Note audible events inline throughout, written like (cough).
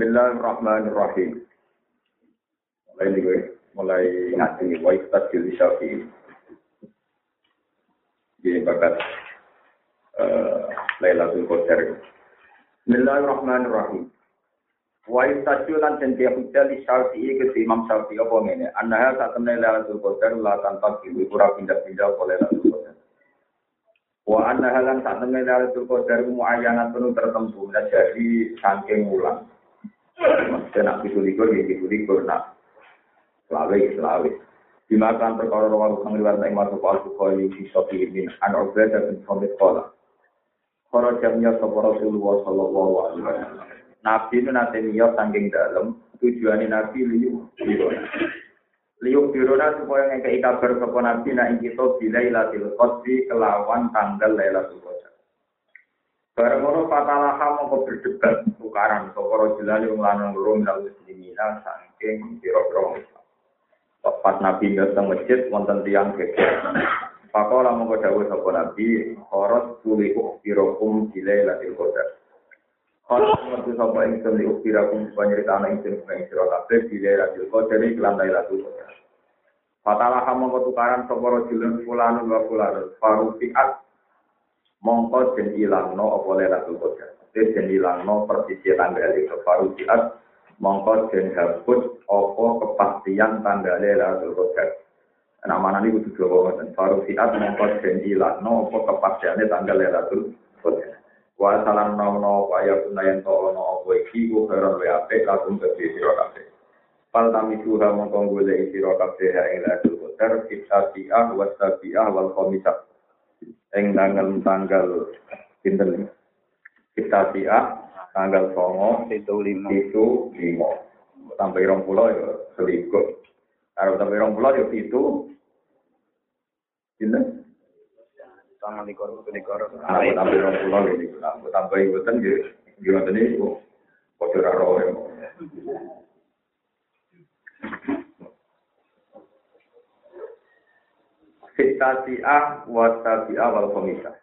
Bismillahirrahmanirrahim. Mulai ini gue, mulai ngaji wa ikhtas jili syafi. Jadi bakat uh, Lailatul Qadar. Bismillahirrahmanirrahim. Wa lan dan dia hujjah li syafi ke Imam Syafi apa ngene. Annaha saat temen Lailatul Qadar la tanpa kiwi pura pindah-pindah oleh Lailatul Qadar. Wa anna halan saat temen Lailatul Qadar penuh tertentu. Nah jadi saking ulang. Maksudnya nak pitu likur, ya pitu likur, nak selawe, selawe. Dimakan perkara rawa kang liwat ing masuk al bukhari fi sahih min an ubadah bin samit qala. Para jamnya sapa Rasulullah sallallahu alaihi wasallam. Nabi itu nanti niat dalam tujuannya Nabi liu birona. Liu birona supaya ngekei kabar sapa Nabi nak kita bilailatil qadri kelawan tanggal Lailatul Qadar. Barang ngono fatalaha mongko berdebat tukaran sapa rajulan yang lanang loro minal muslimina saking pira-pira. Pas Nabi datang masjid wonten tiyang geger. Pakola mongko dawuh sapa Nabi, "Kharat kuliku pirakum bilailatil qadar." Kharat metu sapa ingsun li ukbirakum panyeritana ingsun ing sira kabeh bilailatil qadar lan lailatul qadar. Fatalaha mongko tukaran sapa rajulan fulanun wa fulanun farufiat mongko den ilangno apa Lailatul Qadar. Te den ilangno tanggal itu farujiat mongko den hapus apa kepastian tanggal Lailatul Qadar. Nah, mana ini kudu Jawa ngoten. Farujiat mongko den ilangno apa kepastiane tanggal Lailatul Qadar. Wa salam nono wa ya kunayen to ono apa iki ku heran wa ape kagum kedhe sira kabeh. Pal tami suha mongko golek sira kabeh ing Lailatul Qadar kita tiah wa sabiah wal khamisah ing tanggal tanggal pinten? Kita sia tanggal songo itu lima. itu lima. Sampai rong pulau ya selikur kalau sampai rong pulau ya itu. Pinten? Sama di korup di korup aku sampai rong pulau ini aku tambah ibutan gitu gimana ini kok kocor roh ya fitasi'ah wa tabi'ah wal khomisah.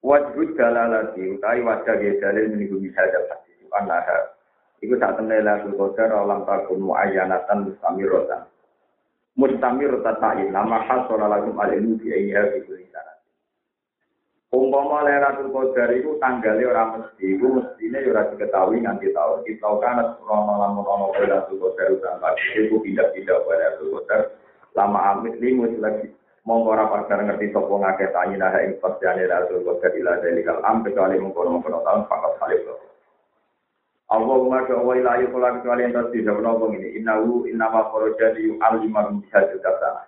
Wajhud dalalati utai wajah dia dalil minggu bisa dapat itu anaha. Iku saat temen lagu kodar alam takun mu'ayyanatan mustamiratan. Mustamiratan ta'in nama hasora lagu alimu di tulisan. Umpama Lailatul Qadar itu tanggalnya orang mesti, itu mestinya ora diketahui nganti tahun. Kita tahu kan krono lamun ono Lailatul Qadar tanggal itu pindah-pindah Lailatul Qadar. Lama amit limus lagi mongko ora padha ngerti sapa ngakeh tangi nah ing pastiane Rasul Qadar ila delikal am kecuali mengkono-mengkono tahun fakat salib. Allahumma doa ilahi kula kecuali yang terus bisa menopong ini. Innahu innama kharaja li yu'allima min hadzal sana.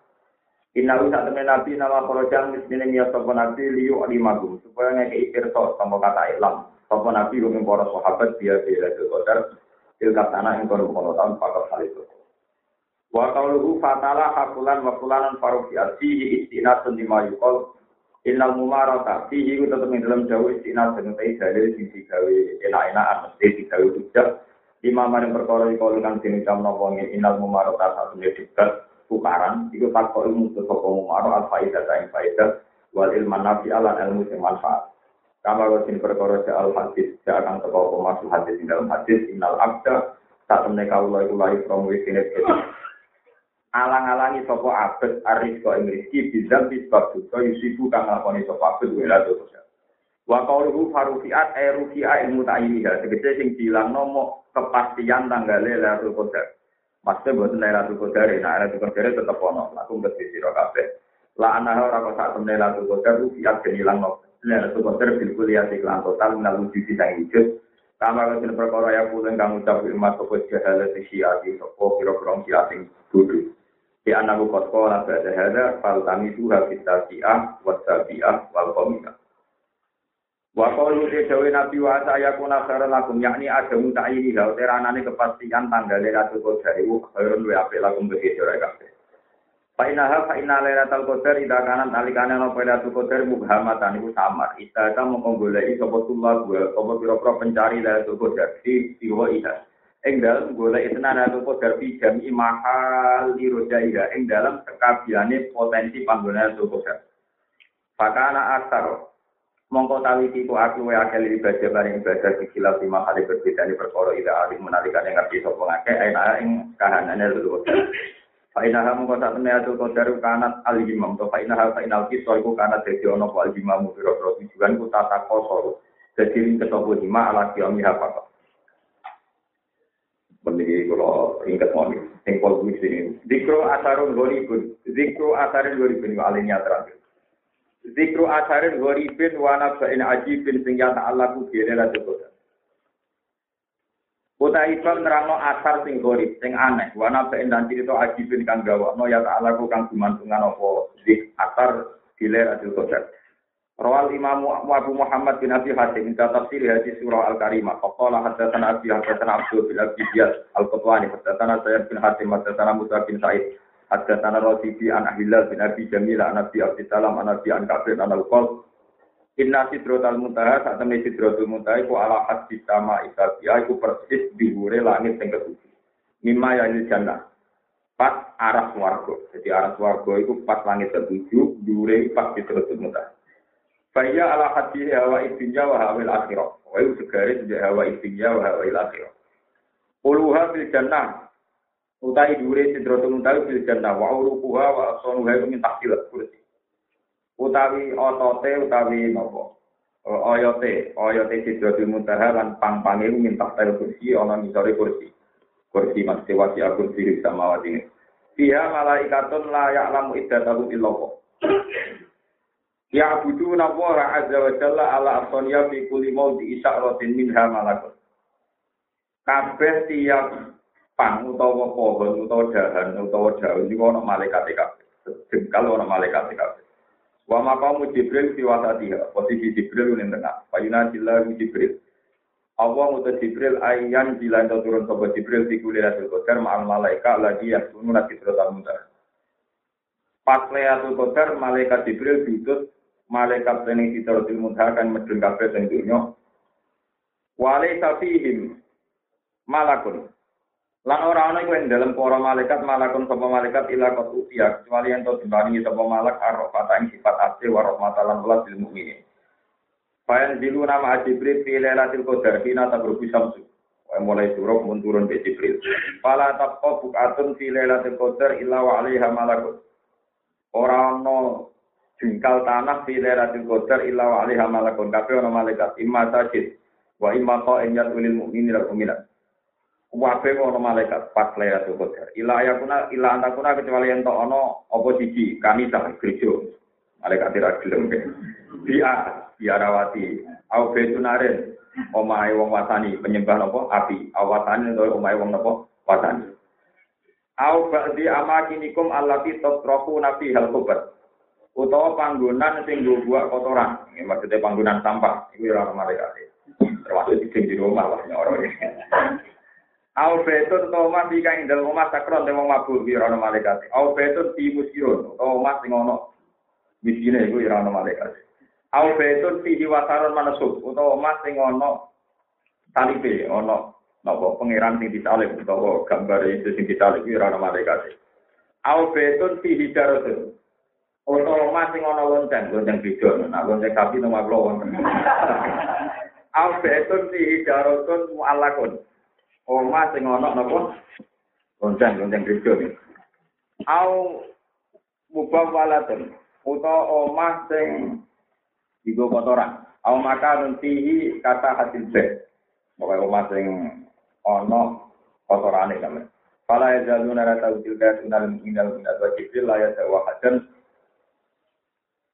Innahu sak temen nabi nama kharaja mestine niat sapa nabi li yu'allima supaya ngekei pirsa sama kata ilam. Sapa nabi ing para sahabat dia dia Qadar ilka tanah ing kono-kono tahun fakat salib. Wa qauluhu fatala hakulan wa fulanan faruqi fihi istinatun lima yuqal. Innal mumarata fihi ku tetep ing dalam jauh istinat dengan tai dalil sing digawe enak-enakan mesti digawe hujah lima maring perkara kan sing jam nopo innal mumarata satu debat tukaran iku faktor ilmu sapa mumaro al faidah ta ing faidah wal ilman nafi alan ilmu sing manfaat. Kama wasin perkara al hadis, ja akan teko masuk hadis dalam hadis innal abda saat temne kawula iku from within alang-alangi sapa abet aris kok ing rezeki bizam sebab dosa yusibu kang nglakoni sapa abet wela dosa. Wa qauluhu farufiat e rufi'a ilmu ta'iniha tegese sing dilangno mo kepastian tanggale Lailatul Qadar. Maksudnya buat Lailatul Qadar, nah Lailatul Qadar tetep ono, laku mesti sira kabeh. La anaha ora kok sak temne Lailatul Qadar rufiat den ilangno. Lailatul Qadar bil kuliah iklan total minal wujud sang wujud. Kamar kene perkara ya pulen kang ucap ilmu sapa jahalah sisiati sapa kira-kira sing bodho. Di anakku kotko lah berada hada fal tami dua kita siah wasabiah wal komika. Wa qalu dawe Nabi wa saya kuna khairan lakum yakni ada muta ini ga teranane kepastian tanggal Lailatul Qadar iku khairun wa apik lakum bagi sira kabeh. Fa innaha fa inna Lailatul ida kanan alikane ana Lailatul Qadar mubhamatan iku samar. Ida ka mongko goleki sapa tullah gua apa pira-pira pencari Lailatul Qadar di siwa ida ing dalam golek tenan atau kodar fi jami mahal di rodaiha ing dalam sekabiane potensi panggonan atau kodar. Fakana asar Mongko tawi tiku aku wa akal ibadah bareng ibadah dikilap lima kali berbeda di perkara ida alim menalikan yang ngerti sapa ngake ana ing kahanane lho. Fa ina ha mongko sak temne atul qadar kanat al imam to fa ina ha fa inal kisah iku kanat dadi ono al imam biro-biro tujuan ku tata kosor. Dadi ing ketopo hima ala kiyomi ha kula ingat moni sing pol sini. Dikro asarun goribun, dikro asarun goribun alinya terakhir. Zikru asarin gharibin wa nafsain ajibin sing ya ta'allaku bi lailatul qadar. Kota Ibam nerangno asar sing gharib, sing aneh, wa nafsain dan cerita ajibin kang gawakno ya ta'allaku kang gumantungan apa zik asar di lailatul qadar. Rawal Imam Abu Muhammad bin Abi Hatim min tafsir hadis surah Al-Karimah. Qala hadatsana Abi hadatsana Abdul bin Abi Al-Qutwani hadatsana Sayyid bin Hatim hadatsana Musa bin Sa'id Hadda tanah Rosibi an Ahilal bin Abi Jamil an Nabi Abdi Salam an Nabi an Kabir an Al-Qol Inna sidrotal muntaha saat temen sidrotul muntaha iku ala hadis sama isabiyah iku persis dihure langit yang ketujuh. Mimma yalil jannah. Pas arah swargo. Jadi arah swargo iku pas langit ketujuh, dihure pas sidrotul muntaha. Faya ala hadis hawa ibinya wa hawil akhirah. Wa itu segaris hawa ibinya wa hawil akhirah. Puluha bil jannah. Utai dure sidrotul muntahi fil jannah. Wa urukuha wa asnuha min tahtil kursi utawi otote utawi nopo? Oyote. Oyote sidrotul muntaha lan pang-pange min tahtil kursi ana ngisore kursi. Kursi mas wasi akun sirip sama wati Fiha malaikatun la ya'lamu iddatahu illallah. Ya budu nawara azza wa jalla ala asoniya fi kulli mawdi isyaratin minha malakun. Kabeh tiap pang utawa pohon utawa dahan utawa daun iku ana malaikat kabeh. Jengkal ana malaikat kabeh. Wa maqamu Jibril fi wasatiha. Posisi Jibril ning tengah. Fayuna jilahu Jibril. Allah ngutus Jibril ayan jilan turun sapa Jibril di kulilatul qadar ma'al malaika lagi yasunu lagi terus muntah. Pas Lailatul Qadar malaikat Jibril diutus malaikat sing sitratul muntaha kan medun kabeh sing dunya. Wale safihim malakun Lan ora ana iku ing dalem para malaikat malakun sapa malaikat ila qad utiya kecuali yen to dibaringi sapa malak arafata ing sifat asli wa rahmatan lan bil mukminin. Fayan dilu nama Jibril fi lailatul qadar tabruku samsu. Wa mulai turun mun turun be Jibril. Fala tabqa bukatun fi lailatul qadar illa wa alaiha malakun. Ora ana jengkal tanah fi lailatul qadar illa wa alaiha malakun. Kabeh ana malaikat imma sajid wa imma qa'in yatulil mu'minin wal mu'minat. Wabe ono malaikat pas Lailatul Qadar. Ila ayakuna ila antakuna kecuali ento ono apa siji kanisa gereja. Malaikat ora gelem. Dia biarawati au betunaren omahe wong watani penyembah napa api. Au watani utawa omahe wong napa watani. Au ba'di amakinikum allati tatrahu nabi hal kubat. Utawa panggonan sing buat kotoran. Ini maksudnya panggonan sampah. Ini orang malaikat. Termasuk di rumah lah orang ini. Au betun to omah di kang dalem omah sakron te wong mabur ki ora ono malaikat. Au betun di muskirun to omah sing ono miskine iku ora ono malaikat. Au betun fi wasaron manasuk utawa omah sing ono talibe ono napa pangeran sing disalib utawa gambar itu sing disalib ora ono malaikat. Au betun fi hidaratun utawa omah sing ono lonceng, lonceng beda, nah lonceng sapi nang kula wonten. Au betun fi hidaratun mu'allakun Oma sing ana? Lonceng, lonceng gereja iki. Au mubah walatun. Uta omah sing iku kotoran. Au maka nuntihi kata hasil bed. Pokoke omah sing ana kotorane sampe. Fala yazaluna la tawjil minal minal minal la yatawahadan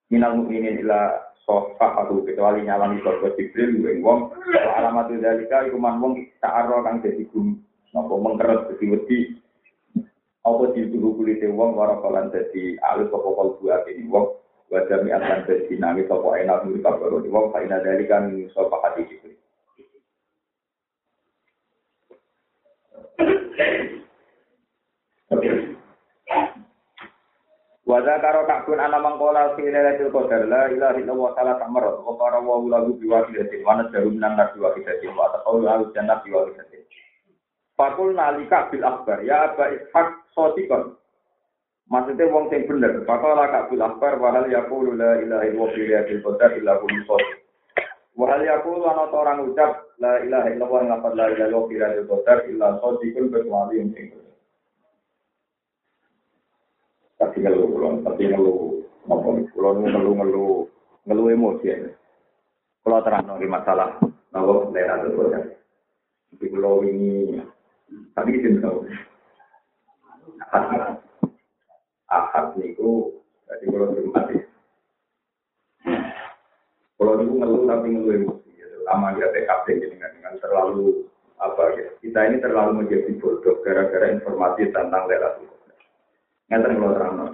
minal mu'minin ila sofa aku kecuali nyalani sofa Jibril ing wong. Alamat dalika iku man wong ta'arro kang dadi gum napa mengkeret dadi wedi. Apa dituduh kulite wong ora kalan dadi alus apa kalbu ati wong. Wa jami akan dadi nami sapa enak nuri kabaro wong. Fa ina dalika min sofa hati Jibril. Okay. Wada karo takun ana mangkola fi lailatul qadar la ilaha illallah taala tamar wa qara wa wa nan wa al. Fakul nalika bil akbar ya aba ishaq sotikon. Maksudnya wong sing bener. Fakul laka bil akbar wa hal yaqulu la ilaha illallah fi lailatul qadar illa sotik. Wahal yakul ana orang ucap la ilaha ngapa la ilaha illallah kira qadar illa yang sing tapi kalau kulon, tapi kalau apa kulon ngelu ngelu ngelu emosi ya. Kalau terang di masalah, nopo daerah itu ya. Tapi kalau ini tadi itu tahu. Ahad, niku, jadi kalau di Kalau niku ngeluh tapi ngeluh emosi, ya. lama dia PKP dengan dengan terlalu apa ya kita ini terlalu menjadi bodoh gara-gara informasi tentang daerah itu. Ngeten kula terangno.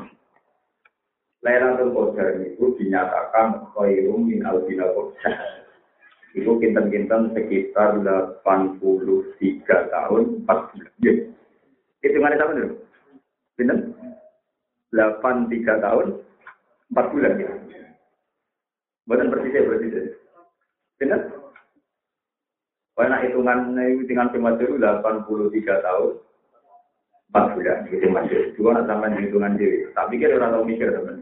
Lailatul Qadar itu dinyatakan khairum min albina qadar. (laughs) Itu kinten-kinten sekitar 83 tahun 4 bulan. Ya. Hitungannya sama dulu. Pinten? 83 tahun 4 bulan ya. Bukan persisnya persisnya. Pinten? Karena hitungan hitungan dulu 83 tahun empat bulan gitu masih. Dua nak sama hitungan diri. Tapi kira orang tahu mikir teman.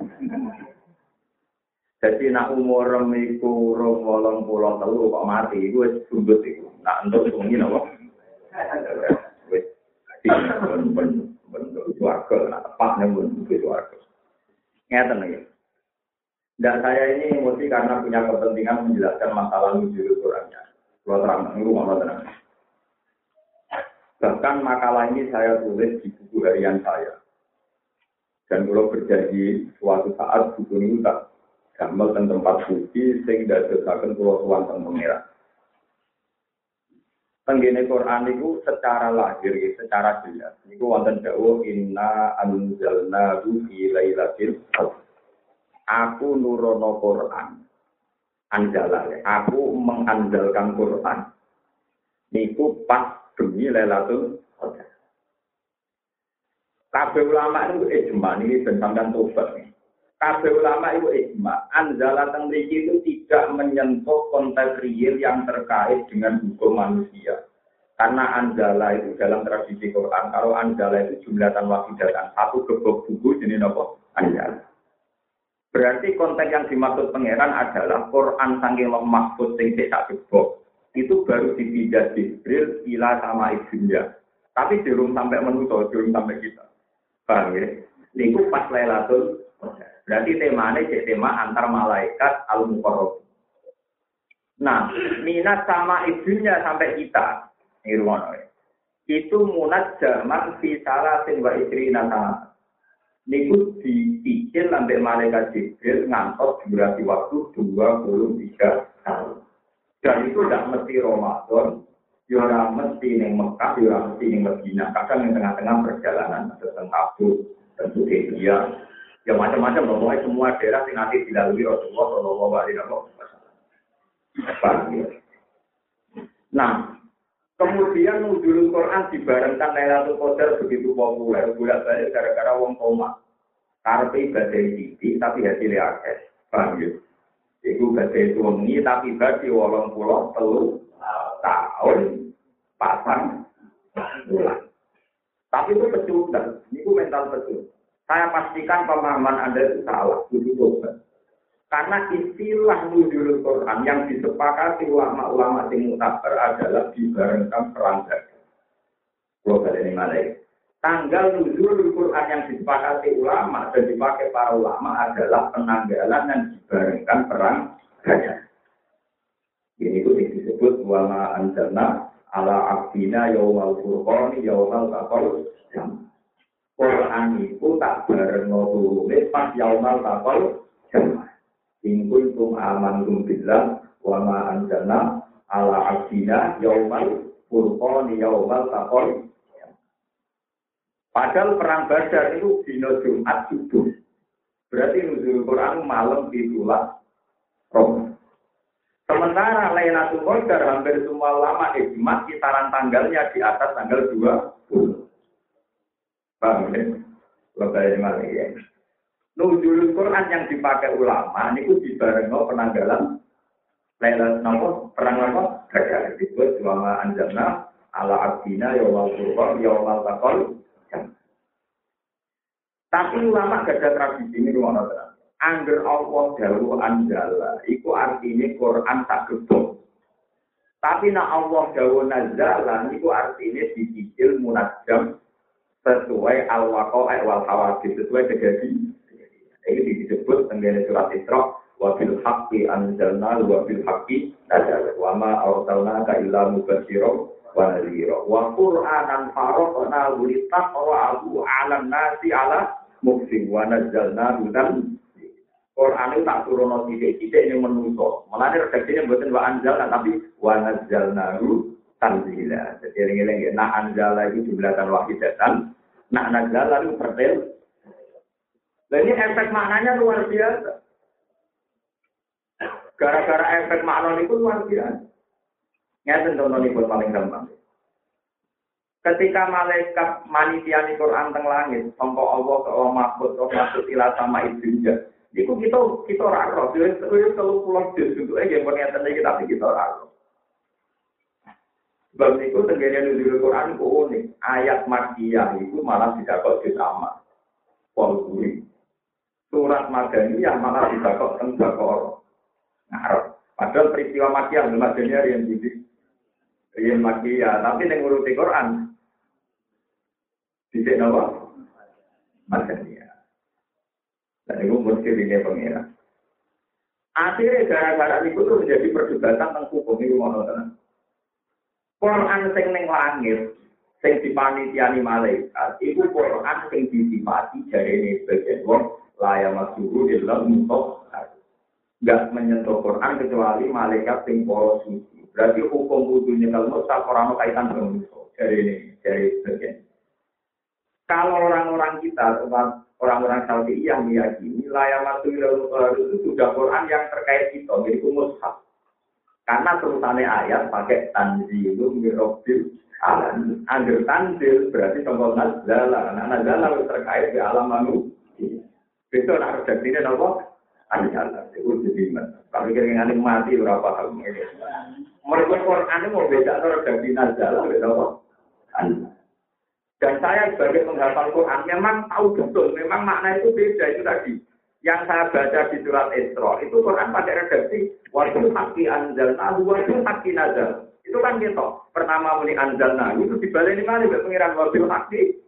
Jadi nak umur miku rom wolong pulau telu kok mati gue sundut itu nak untuk sungi nopo wes ben nak tepat nih ben suarga. Ngeten lagi dan saya ini mesti karena punya kepentingan menjelaskan masalah nuzul Qurannya. Kalau terang, ngomong tenang. Bahkan makalah ini saya tulis di buku harian saya. Dan kalau berjanji suatu saat buku ini tak gambar dan tempat suci sehingga desakan pulau tuan dan mengira. Tenggine Quran itu secara lahir, secara jelas. Niku wonten dawa inna anzalna fi lailatul Aku nurono Quran. Anjala, aku mengandalkan Quran. Niku pas demi Lailatul Qadar. Kabeh ulama itu ijma ini tentang tobat nih. Kabeh ulama itu ijma, anzala teng itu tidak menyentuh konteks real yang terkait dengan hukum manusia. Karena anjala itu dalam tradisi Quran, kalau anjala itu jumlatan wakidatan, satu gebok buku jadi nopo anjala. Berarti konteks yang dimaksud pangeran adalah Quran sanggih mahfud sing tak gebok itu baru dipindah Jibril ila sama ibunya. Tapi belum sampai menutup, belum sampai kita. Paham ya? Ini pas Lailatul Berarti temanya jadi tema antar malaikat al muqarrab. Nah, minat sama ibunya sampai kita. Ini rumah Itu munat zaman fi salatin wa isrina sana. Niku dipikir sampai malaikat Jibril ngantos durasi waktu 23 tahun. Dan itu tidak mesti Ramadan, ya mesti neng Mekah, ya mesti neng Medina. Kadang yang tengah-tengah perjalanan ada Abu, tentu dia, ya macam-macam. Pokoknya semua daerah yang nanti dilalui Rasulullah Shallallahu Alaihi Wasallam. Nah, kemudian nuzul Quran dibarengkan Lailatul Qadar begitu populer, bolak balik gara-gara wong koma. Karena ibadah titik, tapi hasilnya akeh. Paham ya? Iku badai suami tapi bagi wolong pulau telu tahun pasang bulan. Tapi itu pecundang, itu mental betul. Saya pastikan pemahaman Anda itu salah, itu tobat. Karena istilah nuzul Quran yang disepakati ulama-ulama yang mutabar adalah dibarengkan perang dagang. Kalau kalian ini Tanggal nuzul Quran yang disepakati ulama dan dipakai para ulama adalah penanggalan yang dibarengkan perang gajah. Ini itu disebut wama anjana ala abdina yaumal furqani yaumal takol jam. Quran itu tak bareng turune pas yaumal takol jam. Ingkun tum aman tum billah wama anjana ala abdina yaumal furqani yaumal takol Padahal perang Badar itu dino Jumat subuh. Berarti nuzul Quran malam itulah Ramadan. Sementara Lailatul Qadar hampir semua lama ijma kisaran tanggalnya di atas tanggal 20. Paham ya? Lebih lagi ya. Nuzul Quran yang dipakai ulama ini dibarengno penanggalan Lailatul nopo perang apa? Badar itu cuma anjana ala abdina yawmal furqan yawmal taqal tapi ulama gak ada tradisi ini tenang. Angger Allah dawu anjala, iku artinya Quran tak gebok. Tapi nak Allah dawu nazala, iku artinya dicicil munajam sesuai al-waqa'i wal hawadis, sesuai kejadian. Ini disebut tenggene surat Isra wa bil haqqi anzalna wa bil haqqi nazala wa ma arsalnaka illa mubasysira wa nadhira wa qur'anan faraqna litaqra abu 'ala nasi 'ala muksin wa nazzalna hudan Quran itu tak turun titik-titik ini menungso. Malah redaksinya buatan wa anzalna tapi wa nazzalna tanzila. Jadi eling-eling nak anzala itu jumlahkan wahidatan, nak nazzala itu pertel dan ini efek maknanya luar biasa. Gara-gara efek makna itu luar biasa. Ngeten contoh pun paling gampang. Ketika malaikat manitiani Quran teng langit, sangka Allah ke Allah Mahfud, ke Mahfud ila sama ibunda. Iku kita kita ora roh, itu kalau pulang jus itu aja yang ternyata kita tapi kita ora roh. Sebab itu tengganya nuzul Quran itu unik. Ayat makiyah itu malah tidak kok sama. Walburi surat Madaniyah malah bisa kok tengkor ngarep. Padahal peristiwa Makkiyah Madaniyah yang jadi yang Makkiyah, tapi yang nguruti Quran di apa? Madaniyah. Dan itu mesti ini pengira. Akhirnya gara-gara itu tuh menjadi perdebatan tentang hukum ini rumah Quran sing ning langit, sing dipanitiani malaikat, itu Quran sing disifati jarene bagian wong laya masuk di dalam untuk nggak menyentuh Quran kecuali malaikat sing polos suci. Berarti hukum wudhunya kalau tak orang kaitan dengan musuh dari ini dari bagian. Kalau orang-orang kita, orang-orang Saudi yang meyakini laya masuk dalam itu sudah Quran yang terkait kita, jadi mushaf. Karena terusannya ayat pakai tanzilum mirobil alam. Agar tanzil berarti tombol nazala. Nah nazala terkait di alam manusia. Besok nak redaksi ini apa? Anjala, itu jadi Kalau kira kira mati berapa hal? Mereka Quran mau beda redaksi nazala, beda apa? Dan saya sebagai penghafal Quran memang tahu betul, memang makna itu beda itu tadi. Yang saya baca di surat Isra itu Quran pakai redaksi wajib haki anzalna, wajib haki nazal. Itu kan gitu. Pertama muni anzalna itu dibalik ini mana pengiran wajib haki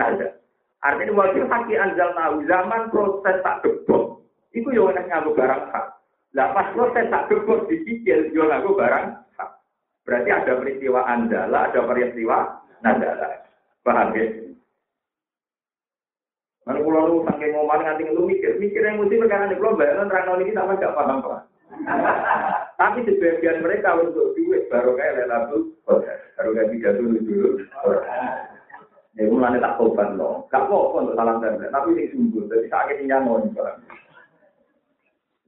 nazal. Artinya wajib haki anjal tahu zaman proses tak gebok. Itu yang enak ngaku barang hak. Lah pas proses tak gebok dicicil, yo ngaku barang hak. Berarti ada peristiwa anjala, ada peristiwa nadala. Paham ya? Mana pulau lu saking ngomong nganti lu mikir, mikir yang mesti perkara ini pulau bayangan terang ini sama gak paham pak. Tapi sebagian mereka untuk duit baru kayak lelabu, baru kayak tiga dulu dulu. Ya mulane tak tobat loh. Gak apa untuk salam template, tapi ini sungguh. Jadi sakit nyamun.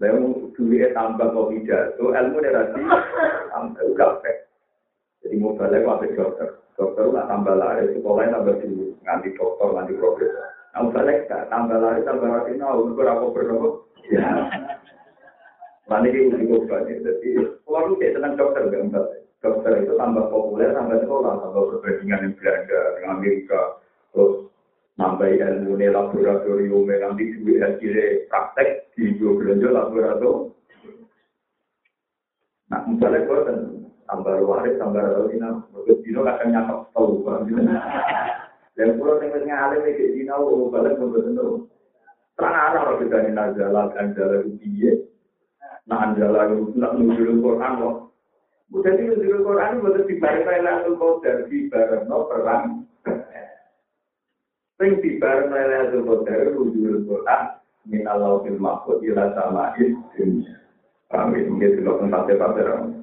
Lalu duit tambah kok pidato, ilmu nerasi tambah gape. Jadi mau balik waktu dokter. Dokter lah tambah lari, sekolahnya tambah dulu. Nganti dokter, nganti profesor. Nah, balik gak tambah lari, tambah lari. Nah, berapa berapa? Ya. Mana ini uji obat. Jadi, kalau lu kayak senang dokter, gak dokter itu tambah populer, tambah sekolah, tambah perbandingan yang Belanda, dengan Amerika, terus nambah ilmu laboratorium, nanti duit hasilnya praktek di belanja laboratorium. Nah, misalnya kan tambah luar tambah luar ini nanti dino akan nyakap tahu bang dan pulau tengah tengah alim dino mau balik mau bertemu terang arah kalau kita ini najalah dan jalan ubiye nah anjala itu nak nuju ke Quran loh bukan itu nuju ke Quran bukan di barat lelah tuh kau dari no perang. Sing di barat lelah tuh kau Quran, min Allahil Makhluk ilah sama ini amin mungkin kalau tempatnya pasti ramai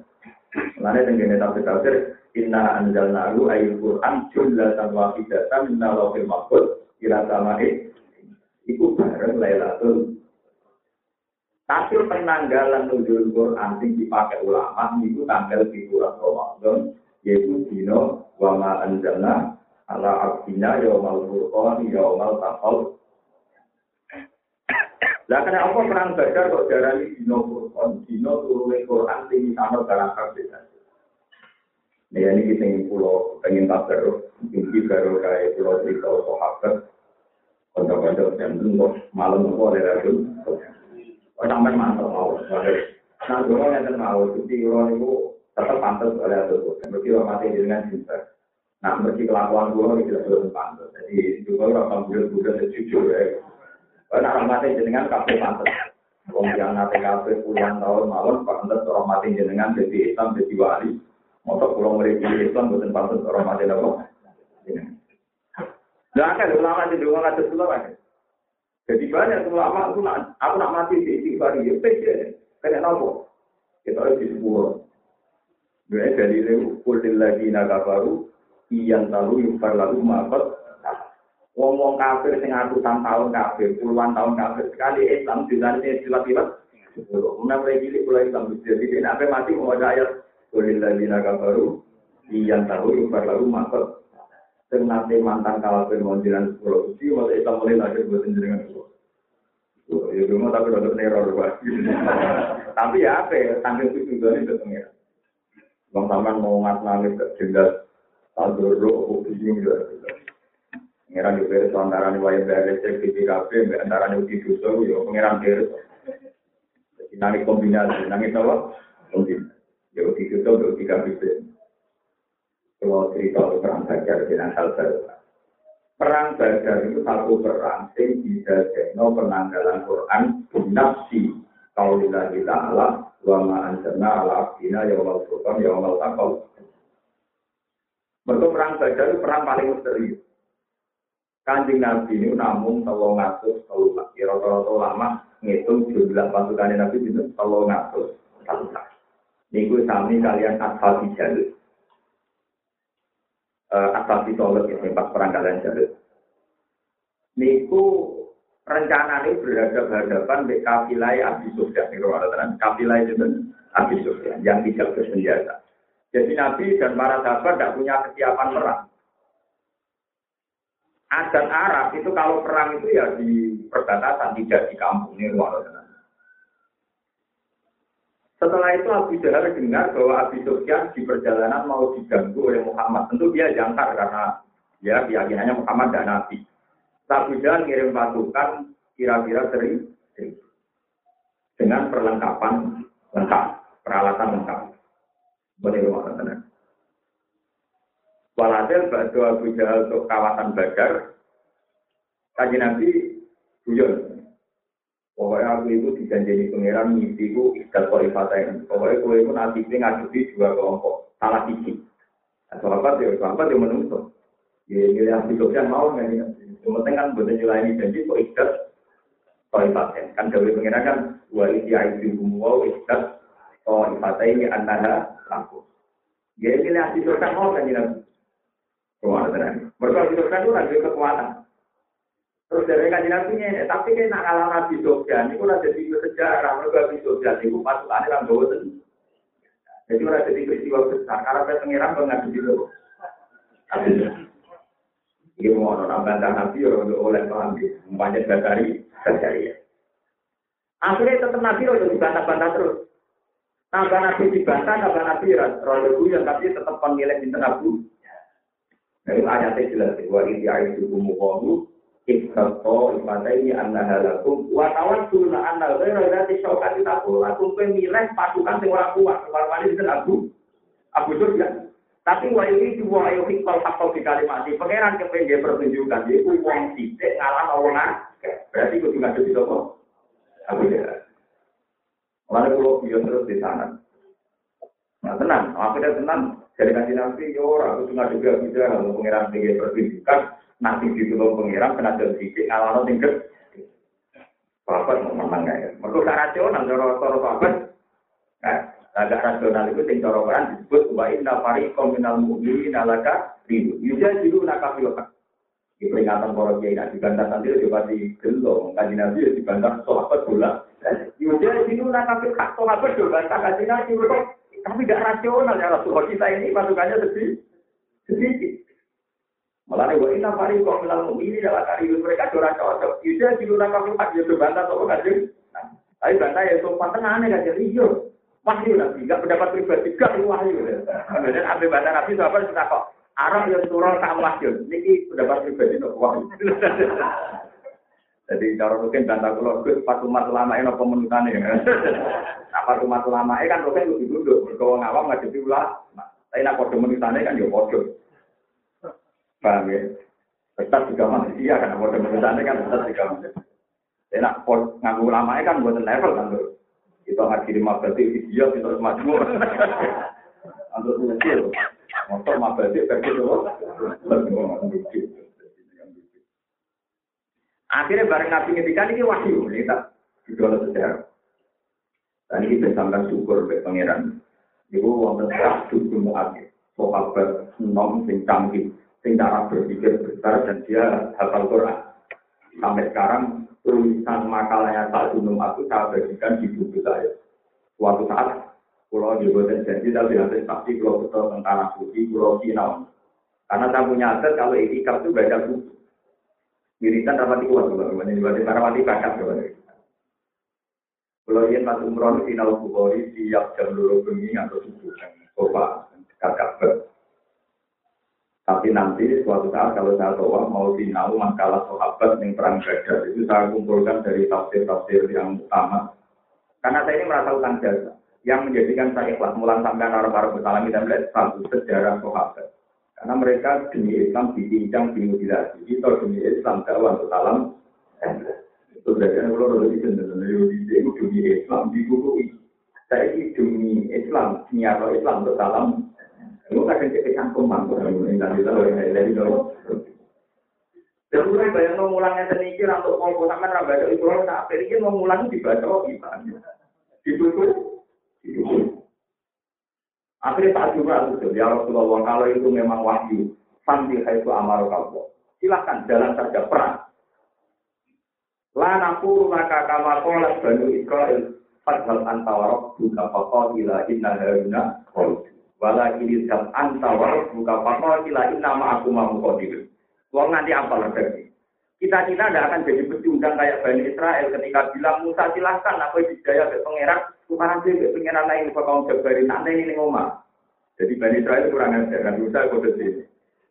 tafsir. Lainnya tenggine tafsir tafsir inna anzalnahu ayat Quran jumlatan wahidatan min Allah fil mahfud ila sama'id. Iku bareng Lailatul Tapi penanggalan nuzul Quran yang dipakai ulama itu tanggal di bulan Ramadan yaitu dino wa ma anzalna ala abdina yaumal furqan yaumal taqal. Lah kena apa perang Badar kok darani dino Furqan, dino turune Quran sing ana barang kabeh. Nah, ini kita ingin pulau, pengen tak baru, mungkin baru kayak pulau cerita sahabat, kontak-kontak yang malam oleh Rasul, Kok sampai mantap mau. Nah, dulu yang mau, jadi kalau itu tetap pantas oleh itu. Berarti orang mati dengan cinta. Nah, berarti kelakuan gue tidak belum pantas. Jadi dulu orang bulan-bulan jujur ya. Orang mati dengan kafe pantas. Wong yang nate kafe puluhan tahun mawon, orang mati dengan jadi Islam, jadi wali. Motor pulau mereka Islam, bukan pantas orang mati apa. Nah, kan ulama di rumah nggak ulama. Jadi banyak ulama aku nak aku nak mati di istighfar ya, pede. Kena nopo? Kita harus disebut. Dua dari lewu kulil lagi naga baru, iyan talu yufar lalu makot. Wong-wong kafir sing ratusan tahun kafir, puluhan tahun kafir sekali Islam istilah-istilah. Mana mulai cilik mulai Islam jadi sampai mati mau ada ayat kulil lagi naga baru, iyan talu yufar lalu. Sing nanti mantan kafir mau jalan sepuluh uji, masa Islam mulai lahir buat jenengan sepuluh. Ya cuma tapi untuk neror Tapi ya apa ya, itu juga itu pengira. Bang Taman mau ngat nangis ke jendas, tandoro, ini juga. Pengiran di beres antara nih wayang beres cek di TKP, antara nih uji dosa, ya pengiran beres. Nangis kombinasi, nangis apa? Kombinasi. Ya uji dosa, ya KPP. Kalau cerita perang Badar dengan hal baru. Perang Badar itu satu perang yang bisa jadi penanggalan Quran nafsi kaulillahi ta'ala wa ma anzalna ala abdina yawmal furqan yawmal taqal. Mereka perang Badar itu perang paling misterius. Kanjeng Nabi ini namun tolong ngatus tolong kira-kira lama ngitung jumlah pasukan Nabi itu tolong ngatus tolong Niku sami kalian asal jalur uh, asal ditolak ya, pas perang kalian jalur. Niku rencana ini berhadapan-hadapan di kafilah Abi Sufyan. Niku kafilah itu Abi Sufyan yang tidak bersenjata. Jadi Nabi dan para sahabat tidak punya kesiapan perang. Adat Arab itu kalau perang itu ya di perbatasan tidak di kampung ini luar setelah itu Abu Jahal dengar bahwa Abu Sufyan di perjalanan mau diganggu oleh Muhammad. Tentu dia jangkar karena ya keyakinannya Muhammad dan Nabi. Abu Jahal kirim pasukan kira-kira sering dengan perlengkapan lengkap, peralatan lengkap. Boleh rumah tenang. Walhasil bantu Abu Jahal untuk kawasan Badar, kaji Nabi guyon Pokoknya aku itu dijanjini pangeran mimpiku ikat kualifatain. Pokoknya aku itu nanti ini ngadepi dua kelompok. Salah sisi. Nah, apa ya, sahabat yang menunggu. Ya, ini ahli sosial mau nggak ya? Cuma kan buat ini janji kok ikat kualifatain. Kan dari pangeran kan dua isi aitu semua ikat kualifatain antara lampu. Ya, ini ahli sosial mau kan ya? Kekuatan. Mereka ahli sosial itu lagi kekuatan. Terus dari kajian nabi ini, tapi kan nak kalah nabi Sofyan, itu udah jadi sejarah. Mereka nabi Sofyan itu pasukan yang bawa Jadi udah jadi peristiwa besar. Karena pengiran mengaku gitu. Ini mau nambah nabi orang oleh paham. Banyak dari dari ya. Akhirnya tetap nabi udah dibantah-bantah terus. Nambah nabi dibantah, nambah nabi rodo yang tapi tetap di tengah bu. Nah, ayatnya jelas. Wa ayat itu mukamu Ibtato ini anna halakum wa tawassuna anna ghaira dzati syaukat takul lakum pemilih pasukan sing ora kuat kemarin itu Abu Abu Sufyan tapi wa ini dua ayo hikmah hakau di kalimat pangeran kepengen dia pertunjukan dia uang sithik ngalah wong berarti kudu ngadu di sapa Abu Jahal Lalu kalau biar terus di sana. Nah tenang, akhirnya tenang. Jadi nanti, ya orang, aku cuma juga bisa, kalau pengiran tinggi pertunjukan, nanti ditolong pengiram kena jadi ngalano tingkat bapak mau menang ya mereka gak rasional cara cara bapak nah agak rasional itu sing cara Quran disebut wa inna fariqam minal mu'minin alaka ridu yuja jiru nakafil di peringatan para kiai nak dibantah nanti coba di gelo kaji nabi ya dibantah sahabat bola. Yuja jiru nakafil hak sahabat dibantah kaji nabi tapi gak rasional ya Rasulullah kita ini pasukannya sedikit sedikit Malah nih, ini nafari kok bilang ini adalah kari mereka curah cocok. Yuda di luar kafir hak itu bantah atau kajian. Tapi bantah ya sopan tengah nih kajian iyo. Wahyu nabi, nggak pendapat pribadi, gak wahyu. Kemudian ambil bantah nabi sahabat kita kok. Arab yang turun tak wahyu. Ini pendapat pribadi untuk wahyu. Jadi cara rukin bantah kulo Gus pas umat ulama ini apa menutane. Nah pas umat ini kan rukin lebih duduk. Kalau ngawam ngadepi ulama. Tapi nak kode menutane kan ya kode. Paham ya? Tetap juga manusia kan kode menutane kan tetap juga manusia. Jadi nak nganggu ulama kan buatan level kan tuh. Kita ngaji lima berarti video kita harus maju. Untuk mengecil. Motor mabadi pergi tuh. Akhirnya bareng Nabi ngendikan ini wahyu, ini tak itu sejarah. Dan ini bersama syukur be pangeran. Ibu wonten satu akhir. Sahabat nom sing canggih, sing cara berpikir besar dan dia hafal Quran. Sampai sekarang tulisan makalahnya tak gunung aku saya bagikan di buku saya. Suatu saat pulau di Boten Janji tapi hasil saksi pulau betul tentang suci pulau Cina. Karena saya punya aset kalau itikaf itu baca buku. Wiritan rapati kuat, teman-teman. Ini berarti rapati bakat, teman Kalau ingin pas umroh di Final Bukhari siap jam dulu bengi atau subuh sofa dekat kabar. Tapi nanti suatu saat kalau saya tahu mau sinau makalah sahabat yang perang Badar itu saya kumpulkan dari tafsir-tafsir yang utama. Karena saya ini merasa utang jasa yang menjadikan saya ikhlas mulan sampai arah-arah bersalami dan melihat sejarah sahabat. Karena mereka demi Islam dibincang, dimutilasi. Kita demi Islam dakwah salam. Itu berarti kalau lebih cenderung itu demi Islam digurui. Saya ini demi Islam, nyata Islam untuk salam. Lu ini tadi tahu yang dari itu. Dan mulai bayang mau mulangnya seniki untuk mau sampai rabadah itu orang tak pikir mau mulang dibaca gimana? Dibuku, dibuku. Akhirnya saat juga itu, ya Rasulullah, kalau itu memang wahyu, sambil itu amar kalau silahkan jalan saja perang. Lana puru maka kama kolat banu Israel, fadhal antawarok buka pokok ila inna haruna Wala kiri zat antawarok buka pokok ila inna ma'aku mamu kodir. Wong nanti apa lagi? Kita-kita tidak akan jadi pecundang kayak Bani Israel ketika bilang Musa silahkan apa dijaya ke pangeran Tukaran sih pengiran lain kok kaum jabarin nanti ini ngomong. Jadi Bani Israel itu kurang ajar. Nabi Musa kode sini.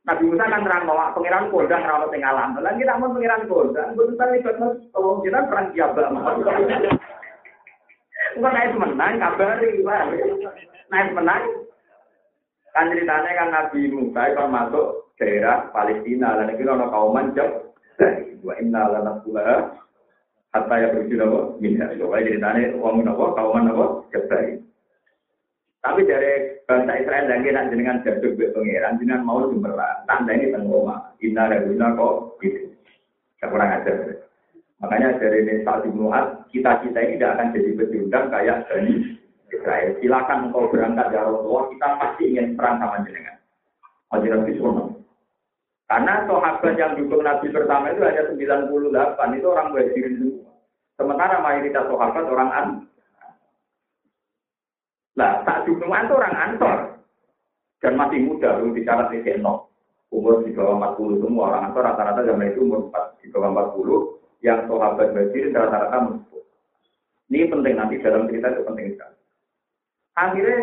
Nabi Musa kan terang bahwa pengiran kodang rawat tinggalan. Lalu kita mau pengiran kodang. Betul tadi kita kalau kita perang kiabah. Enggak naik menang, kabari. Naik menang. Kan ceritanya kan Nabi Musa itu masuk daerah Palestina. Lalu kita ada kaum manjab. Wa inna lana hatta ya berjuna apa minha. Coba ceritanya uang nopo kauman nopo jebari tapi dari bangsa Israel dan kita jenengan jaduk be pangeran mau jumlah tanda ini tengoma inna guna kok gitu. Saya kurang ajar. Makanya dari ini saat Mu'ad kita kita ini tidak akan jadi pecundang kayak Bani Israel. Silakan engkau berangkat ya Rasulullah. Kita pasti ingin perang sama jenengan. Haji Nabi karena sahabat yang dukung Nabi pertama itu hanya 98, itu orang muhajirin semua. Sementara mayoritas sahabat orang an. Nah, tak dukungan itu orang ansor. Dan masih muda, belum bicara di no. Umur di bawah 40 semua orang ansor rata-rata zaman itu umur 4, di bawah 40. Yang sahabat muhajirin rata-rata mensupport. Ini penting nanti dalam cerita itu penting sekali. Akhirnya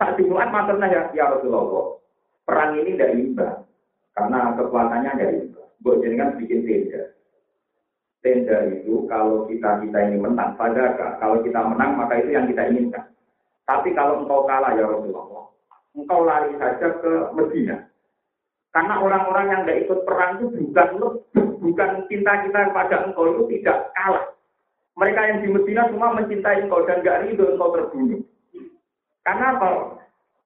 tak dukungan maternya ya, ya Rasulullah. Perang ini tidak imbang karena kekuatannya dari. Buat jenengan bikin tenda. Tenda itu kalau kita kita ini menang, pada kalau kita menang maka itu yang kita inginkan. Tapi kalau engkau kalah ya Rasulullah, engkau lari saja ke Medina. Karena orang-orang yang tidak ikut perang itu bukan bukan cinta kita kepada engkau itu tidak kalah. Mereka yang di Medina semua mencintai engkau dan gak ridho engkau terbunuh. Karena apa?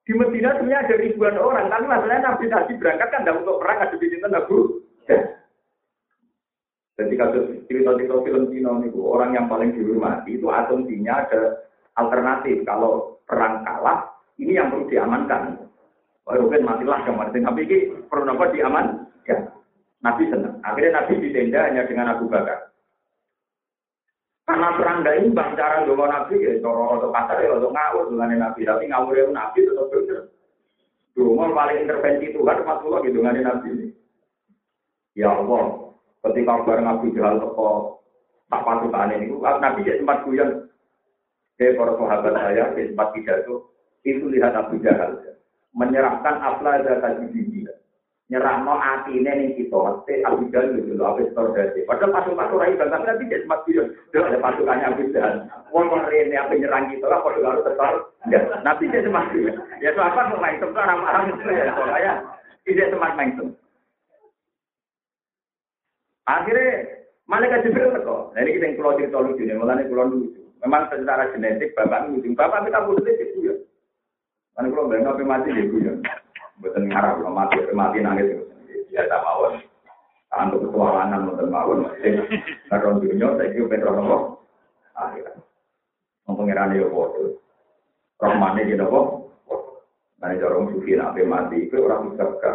Di Medina sebenarnya ada ribuan orang, tapi masalahnya Nabi tadi berangkat kan tidak untuk perang, ada di sini Nabi. Jadi kalau cerita-cerita film Cina itu orang yang paling dihormati itu asumsinya ada alternatif. Kalau perang kalah, ini yang perlu diamankan. Kan matilah kemarin. Tapi ini perlu apa diaman? Ya. Nabi senang. Akhirnya Nabi di tenda hanya dengan Abu Bakar. Karena perang gak imbang cara dongo nabi ya, cara untuk kasar ya, untuk ngawur dengan nabi. Tapi ngawur yang nabi tetap bener. Dongo paling intervensi Tuhan, pas pulau gitu dengan nabi ini. Ya Allah, ketika bareng Abu Jahal toko tak pasukan ini, nabi ya sempat guyon. Hei para sahabat saya, ya sempat pidato, itu lihat Abu Jahal. Menyerahkan afla tadi dia. Nyerahno atine ning kita. Mesti Abu Jahal itu lho apa tordasi padahal pasukan ora tapi nanti jadi sempat dia ada pasukannya Abu Jahal wong rene apa nyerang kita lah padha harus tetap ya nabi dia sempat ya apa kok main tempat orang orang ya saya tidak sempat main akhirnya malaikat Jibril teko. Nah ini kita yang keluar cerita lucu nih mulanya keluar lucu. Memang secara genetik bapak lucu. Bapak kita butuh itu ya. Kan kalau bangga mati ya Bukan ngarap, kalau mati, mati nangis. Biasa mawon. Untuk petualangan, bukan mawon. Karena dunia, saya kira pengen roh Akhirat. Pengiran ya bodoh. Rahmane di nopo. Nah, orang sufi nabi mati, itu orang bisa ke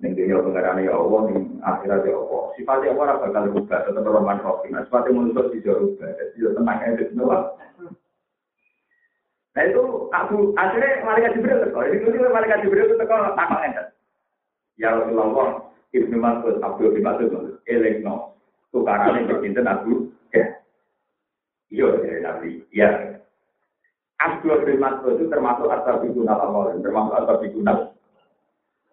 Ning dunia pengiran ya Allah, ning akhirat ya Allah. Sifatnya Allah bakal rubah, tetap Rahman Rahim. Sifatnya manusia bisa rubah. Jadi tenang aja, semua. Nah itu aku akhirnya malaikat Jibril teko. Ini itu malaikat Jibril teko takon enten. Ya Rasulullah, Ibnu Mas'ud, Abdul bin Mas'ud, elekno. Tukarane bercinta aku. Ya. Iya, dari Nabi. Ya. Abdul bin Mas'ud itu termasuk asal bikuna Allah, termasuk asal bikuna.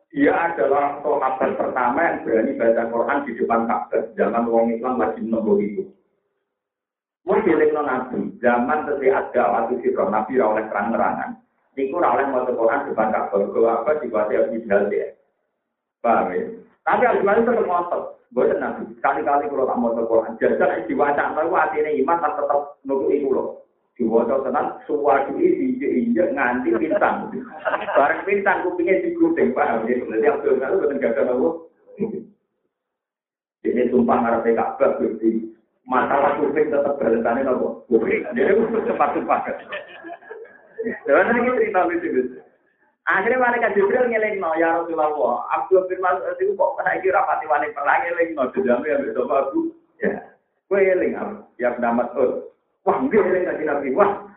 Dia adalah sahabat pertama yang berani baca Quran di depan Ka'bah zaman wong Islam masih nunggu itu. Mun dilekno nabi, zaman tesi ada waktu sira nabi ora oleh terang-terangan. Niku ora oleh maca Quran depan Ka'bah, kok apa dikuati Abu Jahal ya. Paham ya? Tapi Abu Jahal tetap ngotot. Boten nabi, kali-kali kalau tak maca Quran, jajan diwaca tahu atine iman tetap nunggu iku lho. Diwaca tenan suwadu iki injek nganti pintang. (laughs) Bareng pintang kupingnya digudeng, paham ya? Jadi Abdul Jahal boten gagal apa. Ini sumpah ngarepe Ka'bah Gusti masalah kuping tetap balasannya nopo kuping jadi cepat cepat Jangan ini cerita lucu Akhirnya mereka Jibril ngeling no ya Rasulullah. Abdul bin Mas'ud itu kok saya kira pati wani perang ngeling no jadi ya besok aku ya. Gue ngeling ya nama tuh. Wah gue ngeling lagi nabi wah.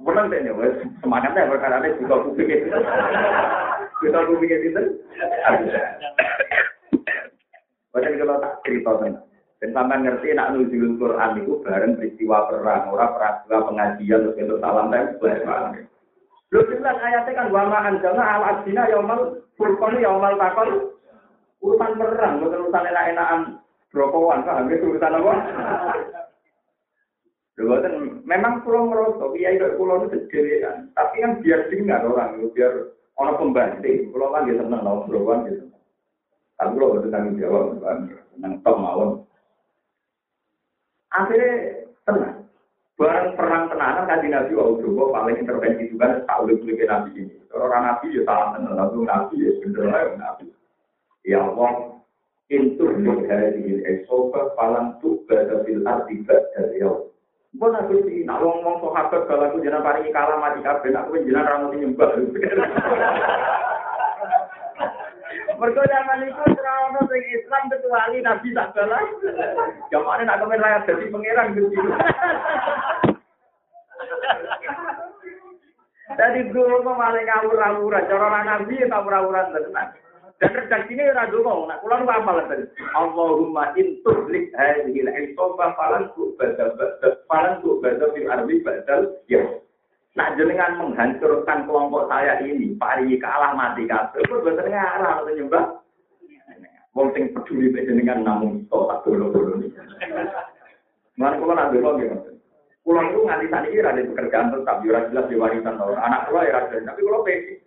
Bukan deh wes semangatnya perkara ini juga kuping itu. Kita kuping itu. Bahkan kalau tak cerita tentang dan sampai ngerti nak nuzulul Quran itu bareng peristiwa perang, orang peristiwa pengajian terus itu salam dan sebagainya. Lu jelas ayatnya kan wama anjana al adina yaumal furqan yaumal takon urusan perang, bukan urusan enak-enakan brokowan, paham itu urusan apa? Bukan, memang pulau merosot, iya itu pulau itu sendiri kan. Tapi kan biar dengar orang, biar orang pembanting. Pulau kan dia senang, lawan brokowan gitu. Tapi pulau itu tanggung jawab, senang top mawon. Akhirnya tenang. Barang perang tenanan kan di Nabi Wau Jowo paling intervensi juga tak boleh boleh Nabi ini. Orang Nabi ya salah tenang, Nabi Nabi ya bener lah Nabi. Ya Allah, intur dari esofa palang tuh pada fil arti dari ya. Mbok nak sih, nak wong wong sahabat kalau aku jenah paringi kalah mati kabeh, aku jenah ra mesti nyembah. (laughs) Mergo zaman itu ono sing Islam kecuali Nabi tak balas. Jamane nak kemen rakyat dadi pangeran gitu. Jadi dulu mau malah ngawur-ngawuran, cara Nabi ya ngawur-ngawuran tenan. Dan redaksinya ora donga, nak kula nu apal ten. Allahumma in tuhlik hadhihi al-isoba falan badal falan tu badal fil ardi badal ya. Nah jenengan menghancurkan kelompok saya ini, pari kalah mati kabeh. Kok ngarah atau nyembah. Wong sing peduli mek jenengan namung tok tak dolo-dolo niki. Mana kula nak dolo nggih. Kula itu nganti saat ini ada pekerjaan tetap, ya jelas di warisan tau. Anak kula ya ada, tapi kula pede.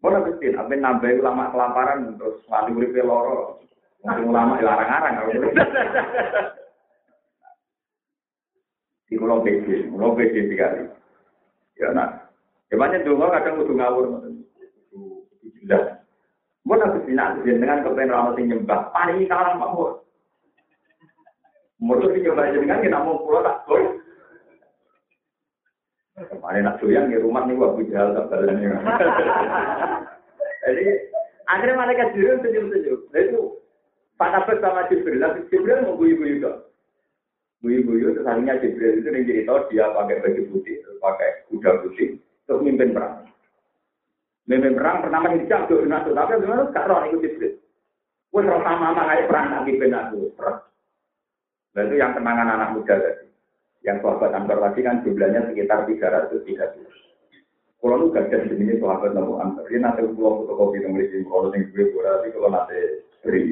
Mana betul, apa nambah ulama kelaparan terus wali urip loro. Ulama larang-larang kalau di pulau PD, pulau PD tiga kali. Ya nak, Emangnya dulu kadang udah ngawur, udah jelas. Mau nanti sinak dengan kepengen ramah nyembah, paling kalah mau. Musuh sih coba dengan kita mau pulau tak gol. Kemarin nak doyan di rumah nih gua bujal kabarnya. Jadi akhirnya malaikat Jibril senyum-senyum. Nah itu Pak Nafas sama Jibril, Jibril mau guyu-guyu dong. Buyu-buyu sesungguhnya Jibril itu yang cerita dia pakai baju putih, pakai kuda putih, terus mimpin perang. Mimpin perang pertama hijab tuh nato, tapi gimana gak roh itu Jibril. Gue terus sama sama kayak perang lagi. Dan itu yang kenangan anak muda tadi. Yang sahabat Ansar tadi kan jumlahnya sekitar 330. Kalau nu gak ada jenis sahabat namu antar. Ini nanti pulau fotokopi yang memiliki kalau yang gue berarti kalau nanti beri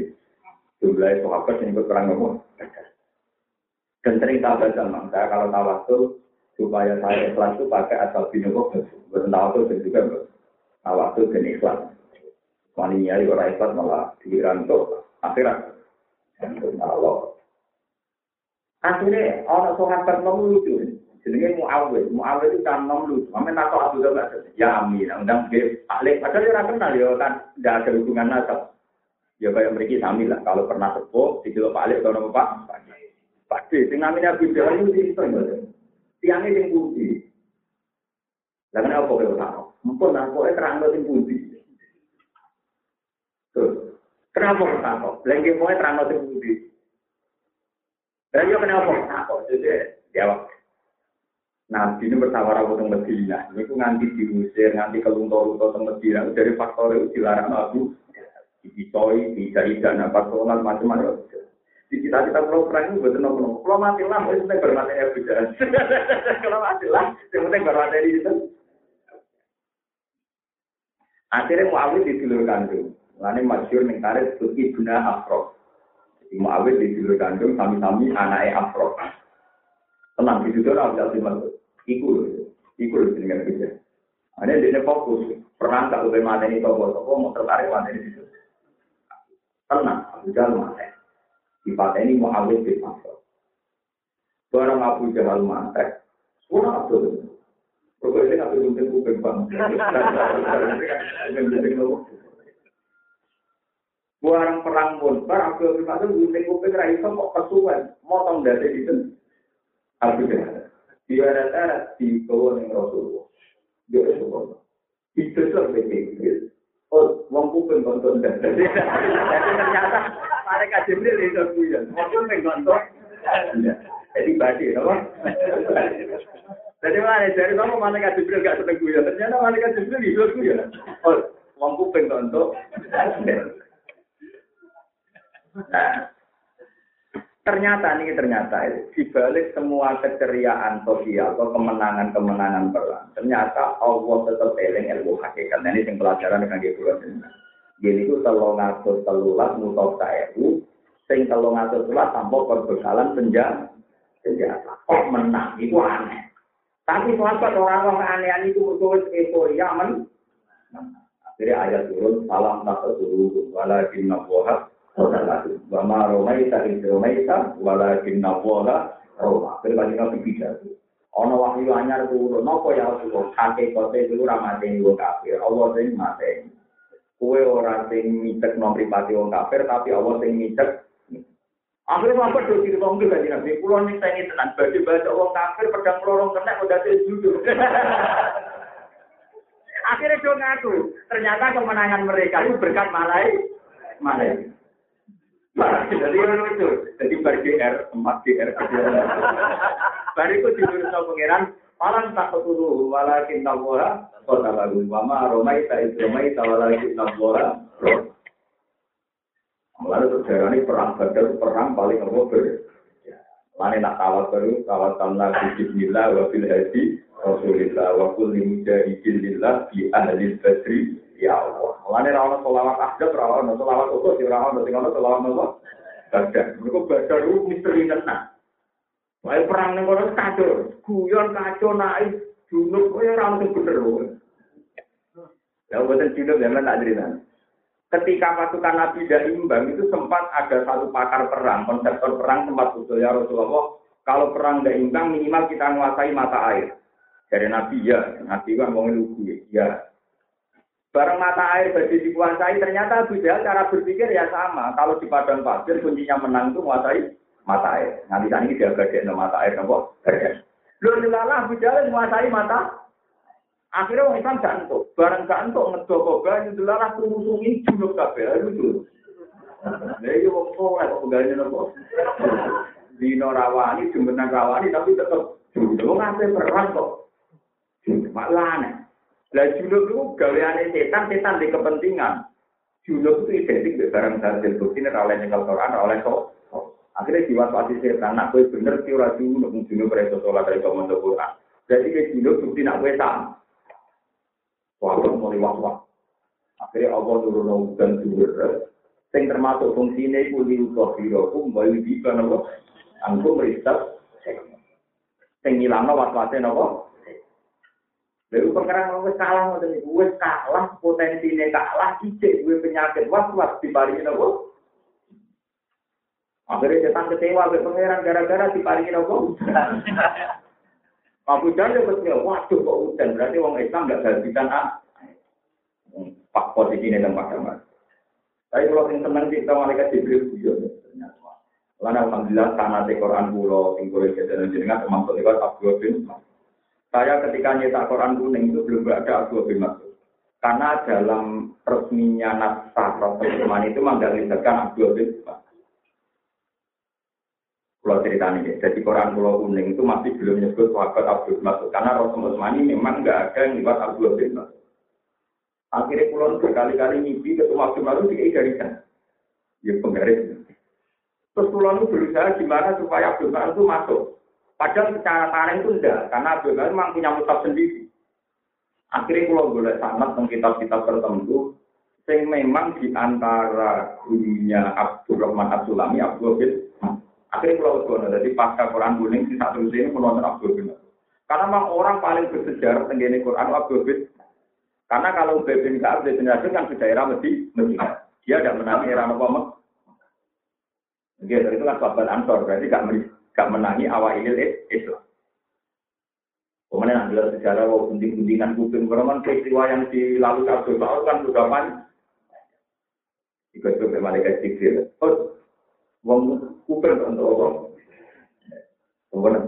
jumlah sahabat yang ikut perang namu. Dan sering tak baca saya kalau tawasul supaya saya itu pakai asal binomo betul tawasul dan juga tawasul dan ikhlas. Wanita orang ikhlas malah dirantuk akhirat. Dan Allah. Akhirnya orang sahabat namu lucu. Jenenge Muawiyah, Muawiyah itu kan nom lu. Mame nak kok Abu Dhabi ya amin. Undang ke ahli padahal dia kenal ya kan tidak ada hubungan nasab. Ya kayak mereka sami lah. Kalau pernah sepuh, di Pak Alif atau nama Pak. D, sing namanya Abu Dhabi itu itu Tiangnya yang putih. Kok ora tahu? Mumpun lah kok terang sing putih. Terus, kenapa kok tahu? Lagi mau terang sing putih. Dan yo kenapa kok tahu? Jadi jawab. Nabi ini bersawara untuk Medina. Ini ku nganti diusir, nganti keluntor-luntor ke Medina. Dari faktor itu dilarang Abu. Dikitoi, tidak-tidak, nah personal, macam-macam. Di cita-cita kalau perang itu betul nopo Kalau mati lah, itu penting bermati ya bicara. (laughs) Kalau mati lah, yang penting bermati di situ. Akhirnya Muawiyah didulur kandung. Lalu masyur ning karet Ibnu Afro. Jadi Muawiyah didulur kandung sami-sami anaknya Afro. Tenang, di situ orang bisa masuk. Iku loh, iku loh dengan kerja. Hanya dia fokus, pernah tak boleh mati ini toko toko mau tertarik mati di situ. Tenang, Abu Jahal mati. Di partai ini awet di pasar. Barang Abu Jahal mati, semua Abdul. Pokoknya nggak perlu kuping (laughs) bang. Barang perang pun, barang Abdul bin Mas'ud gunting kuping raiso kok kesuwen, motong dari itu. Abu Jahal. Diwarat-arat di bawah yang Rasulullah. Dia Rasulullah. Itu sampai. Oh, wong kuping konton dan (laughs) jadi ternyata mereka Jibril itu punya. Wong kuping konton. Jadi badi, apa? Jadi mana dari kamu malaikat Jibril gak seneng gue Ternyata malaikat Jibril itu gue Oh, wong kuping. Nah, Ternyata ini ternyata di balik semua keceriaan sosial atau kemenangan-kemenangan perang, ternyata Allah tetap eling ilmu hakikat. Nah, ini yang pelajaran dengan gitu Jadi itu telung atus telulas sing telung atus telulas tanpa perbekalan senjata. Senjata. Kok menang? Itu aneh. Tapi sahabat orang-orang aneh itu berkuat euforia men. Akhirnya ayat turun, salam tak tersuruh, walakin nabuhat, Wa ma romaita in romaita walakin nawola roma. Berbagi nabi bisa. Ono wahyu anyar turun. Nopo ya Rasulullah. Kake kote itu ramadhan wong kafir. Allah sing mateni. Kue ora sing mitek nom pribadi wong kafir. Tapi Allah sing mitek. Akhirnya apa do diri wong iki kanjeng Nabi. Kula nyekeni tenan badhe baca wong kafir pedang lorong kena udah jujur. (laughs) Akhirnya do ngaku. Ternyata kemenangan mereka itu berkat malai. Malai. Jadi lucu. Jadi bar GR, emas GR. Bar itu diurus sama pangeran. Malam tak ketulu, walakin nabuha, kota lagu. Wama romai tak itu romai, walakin nabuha. Lalu sejarah ini perang badal, perang paling ngobrol. Lain nak tawat baru, tawat tanah bismillah wa bil hadi Rasulillah wa kulli mujahidin lillah bi ahli badri Ya Allah. Mulane ra ono selawat ahdab, ra ono selawat utuh, ya ra ono sing selawat nopo? Badar. Mergo badar itu misteri tenan. Wae perang ning kono kacau, guyon kacau naik junub kowe ora ono bener lho. Ya boten junub zaman tak cerita. Ketika pasukan Nabi tidak imbang itu sempat ada satu pakar perang, konseptor perang sempat usul ya Rasulullah, kalau perang tidak imbang minimal kita menguasai mata air. Dari Nabi ya, Nabi kan mau lugu ya. Barang mata air bagi dikuasai, ternyata Abu Jahal cara berpikir ya sama. Kalau di padang pasir kuncinya menang itu menguasai mata air. Nanti tadi dia gede mata air, nopo gede. Lu nilalah Abu Jahal menguasai mata. Akhirnya orang Islam jantung. Barang jantung ngedoko banyu dilalah kerusungi junub kabeh. Lucu. Nah itu wong soleh kok pegawainya nopo. Dino rawani, jembenan rawani, tapi tetap junub. Ngasih perang kok. Malah. Lah junub itu gaweane setan, setan di kepentingan. Junub itu identik dengan barang hasil bukti ini oleh nyekel Quran, oleh kok. Akhirnya diwaswasi setan, nak gue bener sih ora junub, junub reso sholat dari kamu Quran. Jadi ke junub bukti nak gue sama. Wabah mulai was-was. Akhirnya Allah turun hujan dhuwur. Sing termasuk fungsine iku liutoh biro bayu bisa napa? Angko merisat sing ngilangno was-wase napa? Lalu perkara wis kalah ngoten niku, wis kalah potensine kalah ijek duwe penyakit was-was diparingi napa? Akhirnya setan kecewa ke pangeran gara-gara diparingi napa? (laughs) Abu Jahal ya pasti, waduh kok hujan, berarti orang Islam nggak kehabisan ah. Pak posisi ini tempat kamar. Tapi kalau yang senang kita mereka diberi beliau, Lalu alhamdulillah tanah Quran pulau, yang boleh kita jenengan termasuk lewat Abdul bin Saya ketika nyetak Quran kuning itu belum ada Abdul bin Masud. Karena dalam resminya naskah Rasul itu menggambarkan Abdul bin Masud. Kalau cerita ini, jadi Quran Pulau Kuning itu masih belum menyebut sahabat Abdul Masud karena Rasul Utsmani memang nggak ada yang lewat Abdul Masud. Akhirnya Pulau berkali-kali mimpi ketemu Abdul Masud di garisan, ya penggaris. Terus Pulau itu berusaha gimana supaya Abdul Masud itu masuk. Padahal secara tarik itu enggak, karena Abdul Masud memang punya mutab sendiri. Akhirnya Pulau boleh sangat tentang kitab-kitab tertentu, yang memang di antara gurunya Abdul Rahman Abdul bin Akhirnya pulau Bono, jadi pasca Quran kuning di satu sini menonton Abdul bin Karena memang orang paling bersejarah tenggine Quran Abdul bin Karena kalau bin Kaab generasi kan di daerah Medi, Medina. Dia tidak menangi era apa Dia dari itu kan sahabat Ansor, berarti gak, menangi awal ini Islam. Kemudian ada sejarah bahwa gunting-guntingan kuping, karena peristiwa yang dilalui Abdul Sa'ud kan sudah banyak. Ikut-ikut malaikat Jibril. Oh, Wong kuping untuk orang. Kemudian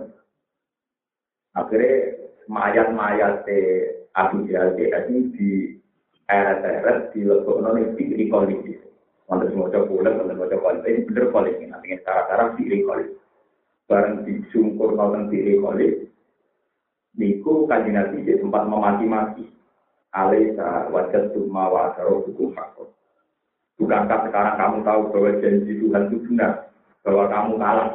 akhirnya mayat-mayat di Abu Jahal ini di eret-eret di lebok noni di rikoli. Untuk semua pulang, untuk semua coba ini bener koli ini. Nanti cara-cara di rikoli. Barang disungkur nonton di rikoli. Niku kaji nabi di tempat memaki-maki. Alaisa wajah summa wa asaro hukum fakor. Bukankah sekarang kamu tahu bahwa janji Tuhan itu benar, bahwa kamu kalah?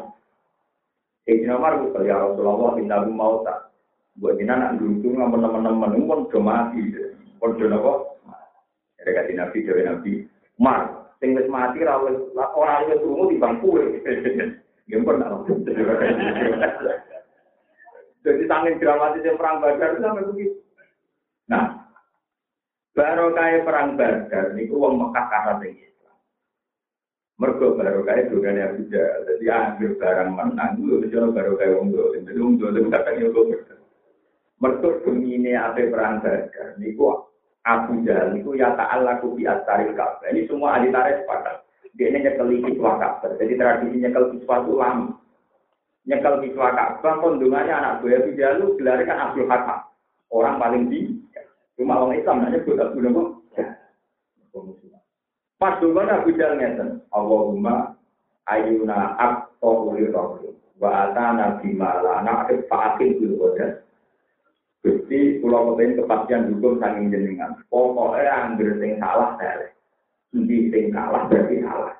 Sayyidina Umar berkata, ya Rasulullah, inna mau tak. Buat ini anak dulu nggak teman-teman pun udah mati, pun udah apa? Ada kata Nabi, dari Nabi, sing wis mati rawat orang wis rungu di bangku. Gak pernah. Jadi tangin dramatis perang Badar itu sampai begitu. Nah, Baru kaya perang Badar niku wong Mekah kalah sing Islam. Mergo kaya dogane Abu Jahal. Dadi anggere barang menang lho wis baru kaya wong dolim. Dadi wong dolim kadang yo. Mergo gemine ape perang Badar niku Abu Jahal niku ya ku bi astaril Ka'bah. Ini semua ahli tarikh sepakat. Dia ini nyekel kiswa Ka'bah. Jadi tradisi nyekel kiswa itu lama. Nyekel kiswa Ka'bah kondungannya anak buah Abu Jahal gelarnya kan Abdul Hakam. Orang paling di Cuma orang Islam nanya tak guna kok. Pas dulu Abu Jahal ngeten, Allahumma ayuna akto uli rohli wa atana bimala akib fa'akim bil wadah. Gusti pulau kepengen kepastian hukum saking jenengan. Pokoknya anggur sing salah dari. Endi sing salah berarti salah.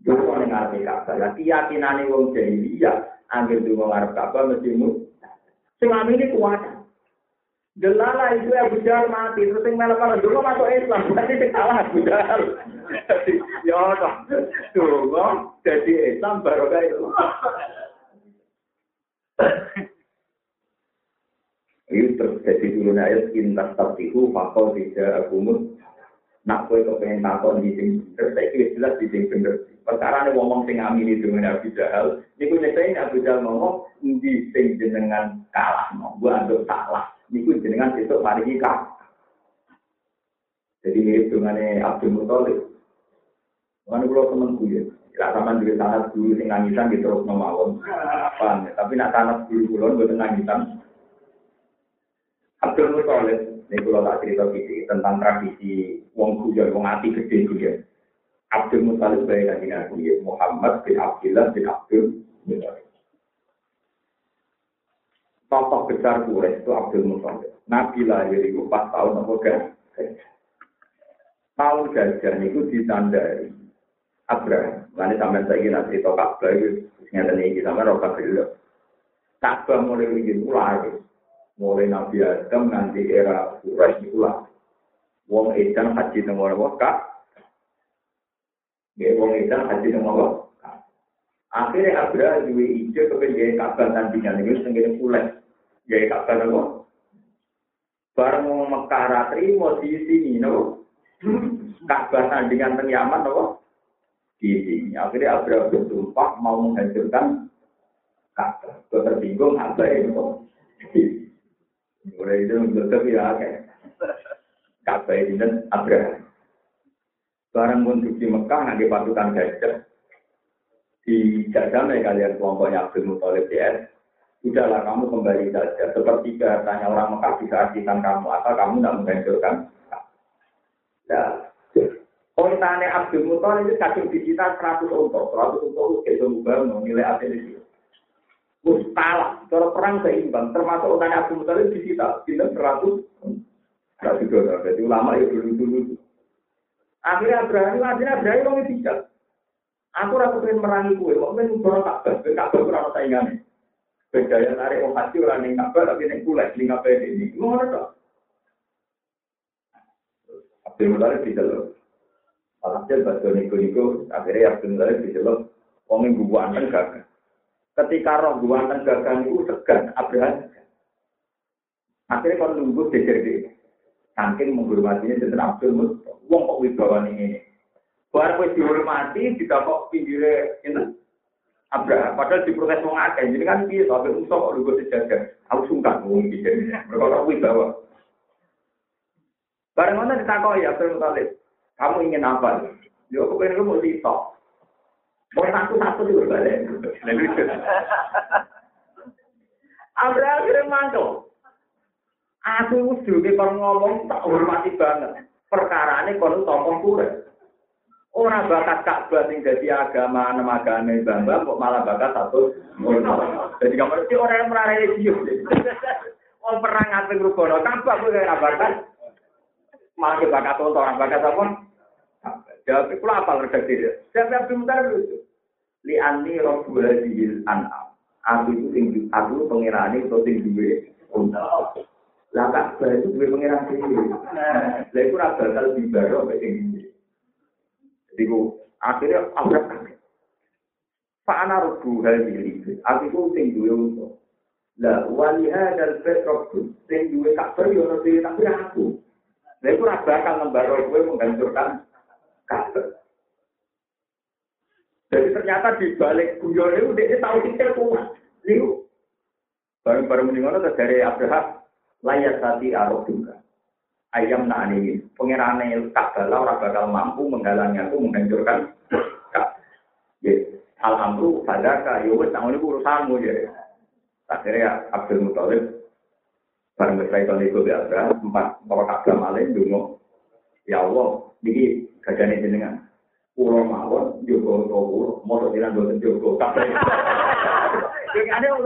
Jowo ning arep kabeh. Lah keyakinane wong jahiliyah anggur dungo ngarep kabeh mesti mu. Sing ini kuat. Delala itu Abu Jahal mati, terus yang malah dulu masuk Islam, berarti sing salah Abu Jahal. Ya toh, dulu jadi Islam baru kayak itu. Itu terus jadi dulu ayat intas tabihu fakol tidak agumut. Nak kue kepengen takon di sing bener, saya kira jelas di sing bener. Perkara ini ngomong sing amini dengan Abu Jahal, ini nyetain Abu Jahal ngomong di sing jenengan kalah, mau gua anggap salah niku jenengan besok mari kita. Jadi mirip dengan Abdul Muthalib. Mana pulau temen gue, ya sama juga sangat dulu sing nangisan di terus memawon. Apa Tapi nak sangat dulu pulau gue nangisan. Abdul Muthalib, ini pulau tak cerita gitu tentang tradisi wong kujo, wong ati gede kujo. Abdul Muthalib bayi lagi nabi Muhammad bin Abdullah bin Abdul Muthalib tokoh besar Quraisy itu Abdul Muthalib. Nabi lahir itu pas tahun apa kan? Tahun gajah itu ditandai Abraham. Lalu sampai saya kira cerita Ka'bah itu nyata nih kita sampai roka beliau. Ka'bah mulai bikin ular. mulai Nabi Adam nanti era Quraisy itu lah. Wong edan haji teng apa kak? Wong edan haji teng apa? Akhirnya Abraha juga ide kepengen Ka'bah tandingan ini sendiri pulang. Gaya Ka'bah apa? Bareng mau Mekah terima di sini, no? Ka'bah tandingan teng Yaman? Di sini. Akhirnya Abraha bersumpah mau menghancurkan Ka'bah. Tersinggung Ka'bah itu. Mulai itu menurut ya kayak Ka'bah ini Abraham. Barang di Mekah nanti pasukan gajah di jajah kalian kelompoknya Abdul Muthalib ya. Udahlah kamu kembali saja. Seperti katanya orang Mekah bisa artikan kamu atau kamu tidak menghancurkan. Ya. Kontane Abdul Muthalib itu kadung disita 100 untuk 100 untuk itu juga nilai apa di Mustala, cara perang seimbang, termasuk utangnya Abu Mutalib di kita, kita seratus, seratus dolar. Jadi ulama ya dulu dulu. Akhirnya berani, akhirnya berani orang tidak. aku ora kepengin merangi kowe kok men ora tak bebek kabeh ora ana saingane. Bedaya narik wong haji ora ning kabeh tapi ning kulit ning kabeh iki ngono to? Abdul Malik dijelo Alhasil bahasa niku-niku akhirnya yang sebenarnya dijelo wong ning gua tenggang ketika roh gua tenggang itu segan abrahan akhirnya kon nunggu dijer di saking menghormatinya jenderal Abdul Malik wong kok wibawa ning ngene Baru wis dihormati, tidak kok pinggirnya ini. Abraham, padahal diprotes wong akeh. Jadi kan piye sampai Musa kok nunggu sejajar. Aku sungkan wong iki. Mereka kok wibawa. Bareng mana ditakoki Abdul Muthalib, kamu ingin apa? Yo aku pengen kamu litok. Mau satu-satu juga balik. Abraham akhirnya mantul. Aku juga kalau ngomong tak hormati banget. Perkara ini kalau tokoh kurang. Orang bakat Ka'bah yang jadi agama, nama agama bambang, kok malah bakat satu. Jadi kamu mesti orang yang merah religius. Oh perang ngapain rukono Ka'bah gue kayak bakat. Malah bakat orang bakat apa? Jawab itu apa redaksi dia? Siapa yang pintar itu? Li ani robu hadihil an'am. Aku itu tinggi, aku pengirani atau tinggi gue. Lah tak itu gue pengiran sendiri. Lah itu rasa bakal dibaro sampai tinggi. Jadi akhirnya abrak kaget. Pak ana robu hadihil Aku itu tinggi gue untuk. Lah waliha dan petrok tinggi gue tak beri, orang tak beri aku. Lah itu rasa bakal membaro gue menghancurkan kabar. Jadi ternyata di balik guyon itu dia tahu kita kuat. Liu. Bareng-bareng mendengar dari Abraham layak tadi arok juga. Ayam nak ini pengirane Ka'bah orang bakal mampu menghalangi aku menghancurkan Ya, alhamdulillah pada kayu wes tangan itu urusanmu ya. Akhirnya Abdul Muthalib bareng berkait kali itu biasa empat bawa Ka'bah malin dungo. Ya Allah, ini gajahnya jenengan. Pulau mawon, Joko Towo, mau jalan buat Joko. Jadi ada yang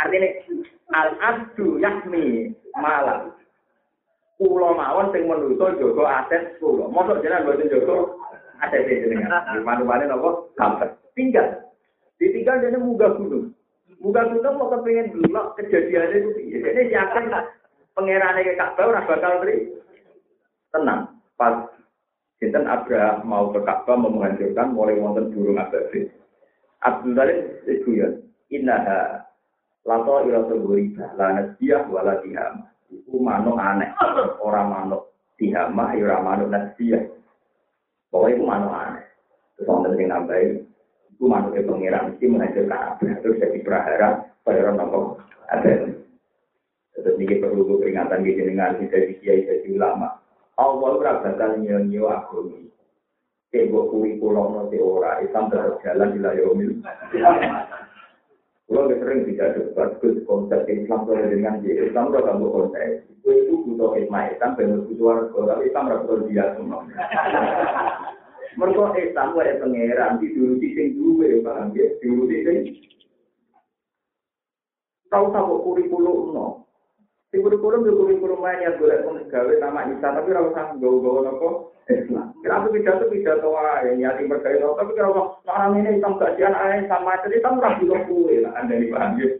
Artinya al abdu yakmi malam. Kulo mawon sing menungso jogo aset kulo. Mosok jenengan mboten jaga aset e jenengan. (laughs) Dimanu-manu napa? Kampret. Tinggal. Ditinggal dene muga gunung. Muga gunung kok kepengin delok kejadiane itu piye. Dene yakin pangerane kek Ka'bah ora bakal tri. Tenang. Pas Sinten Abraham mau ke Ka'bah menghancurkan mulai wonten burung ababil. Abdul Talib itu ya. Innaha lato ila tuguriba la nasiyah wala tihama. Iku manuk aneh. Orang manuk tihama ya ora manuk nasiyah. Pokoknya itu manuk aneh. Terus wonten sing nambahi itu manuknya pangeran mesti menghancurkan Abraham. Terus jadi prahara pada nopo ada. Terus ini perlu peringatan di dengan dari kiai ulama. Allah ora bakal nyonyo aku iki. Ke mbok kuwi kula mesti ora isam dalan jalan ila yo mil. Kula sering dicatet bagus konsep Islam kalau dengan di Islam ora kanggo konsep. Kuwi iku kudu hikmah Islam ben kudu suwargo tapi Islam ora kudu dia semua. Mergo Islam wae pangeran dituruti sing duwe paham ya, dituruti sing Tahu-tahu kurikulum, no. Di kurikulum di kurikulum lain yang boleh gawe nama Isa, tapi ora usah gawa-gawa nopo Islam. Kira aku pidato pidato wae, nyati berkait tapi kira Allah orang ini hitam gajian ae sama cerita ora bisa kuwe lah anda di paham ya.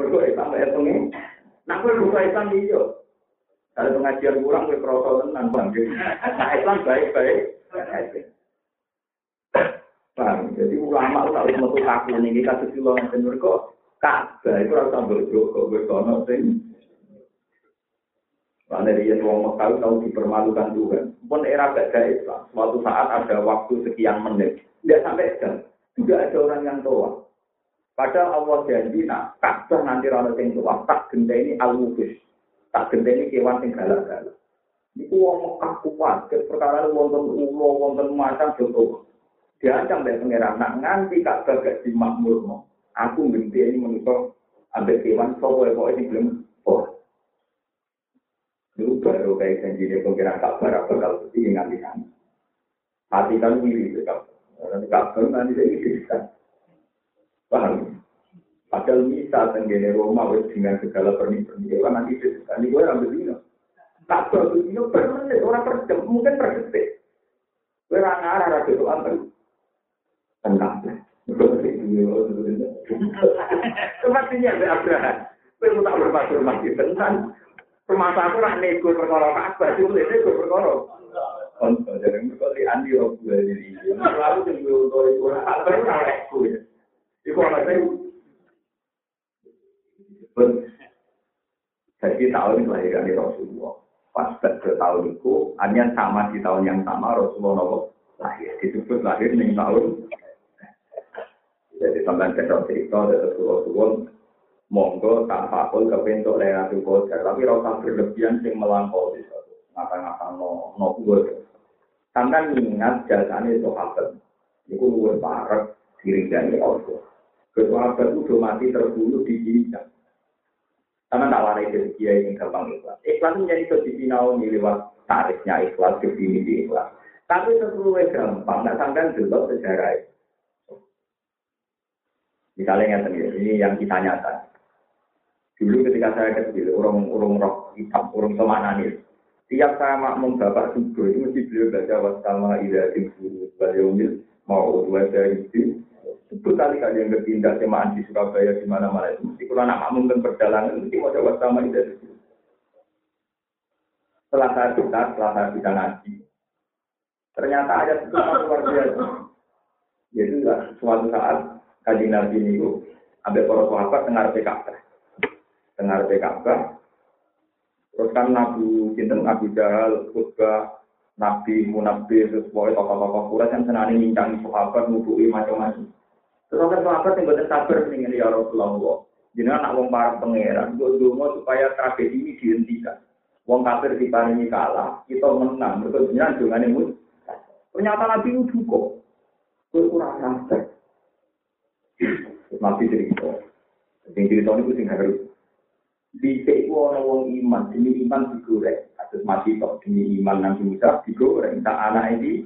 Mergo Islam itu nih. Nah, kowe buka Islam iyo. Kalau pengajian kurang kowe krasa tenan Bang. Nah, Islam baik-baik. Paham? Jadi ulama harus metu kaku ini kasus kilo ngeten mergo Ka'bah itu ora tambah joko kowe kono sing karena dia wong Mekah tahu dipermalukan Tuhan. Pun era gak Islam, suatu saat ada waktu sekian menit, tidak sampai jam, juga ada orang yang tua. Padahal Allah janji, nah, Ka'bah nanti rana sing tua, tak genda ini al tak genda ini kewan sing galak-galak. Itu wong Mekah kuat, perkara wonten ulo, wonten macam jodoh. Diancam dari pengeran, nak nganti Ka'bah gak dimakmur, aku genda ini menurut ambek kewan, sopo-sopo ini belum, baru kayak dia pengiran kabar apa kalau itu nganti sana. Hati kan wiri itu kabar. Kabar nanti saya bisa. Paham? Padahal bisa tenggene Roma wes dengan segala perni-perni kan nanti bisa. Ini gue ambil dino. Kabar dino per menit orang per jam mungkin per detik. Gue ngarah rada itu antar. Tenang. Sepertinya ada Abraham. Gue mau tak berpasur masih tentang Semasa aku nak nego perkara Ka'bah, itu nego perkara. Contoh, jadi mereka di Andi Rob gue ini. Lalu untuk itu, apa itu? Jadi tahun kelahiran di Rasulullah. Pas ke tahun itu, hanya sama di tahun yang sama Rasulullah lahir. Disebut lahir di tahun. Jadi sampai cerita-cerita dari Rasulullah monggo tak fakul kepentuk Lailatul Qadar tapi ora usah berlebihan sing melampaui ngata-ngata no no kuwe sampean ingat jasane sahabat iku luwih parek diringgani Allah Kesahabat itu mati terbunuh di jinjang. Karena tak warai dari yang gampang ikhlas. Ikhlas menjadi kedipinauni lewat tarifnya ikhlas, definisi ikhlas. Tapi sesuai gampang, nak sampai dulu sejarah Misalnya yang ini yang kita nyata. Dulu ketika saya kecil, urung-urung roh hitam, urung nih. Tiap saya makmum bapak subuh itu mesti beliau baca wasama ida timsuru bayomil mau dua itu. Sebut kali kalian berpindah semaan di Surabaya di mana-mana itu mesti kalau anak makmum dan perjalanan mesti mau coba sama ida timsuru. Setelah saya sudah, setelah saya bisa ngaji, ternyata ada sesuatu luar biasa. Jadi suatu saat kaji nabi ini, ambil para sahabat dengar PKK dengar Ka'bah. Terus kan Nabi Sinten Abu Jahal, Khutbah, Nabi Munabi, terus pokoknya tokoh-tokoh kuras yang senani mincangi sahabat, ngubui macam-macam. Terus ada sahabat yang betul sabar dengan ya Rasulullah. Jadi anak wong para pangeran, gue dulu supaya tragedi ini dihentikan. Wong kafir di ini kalah, kita menang. Betul jenengan dengan ini Ternyata Nabi itu duka. Gue kurang sabar. Nabi cerita. Yang cerita ini gue harus Bisa itu orang wong iman, demi iman digoreng. Atus masih tok demi iman nang Musa digoreng. Tak anak ini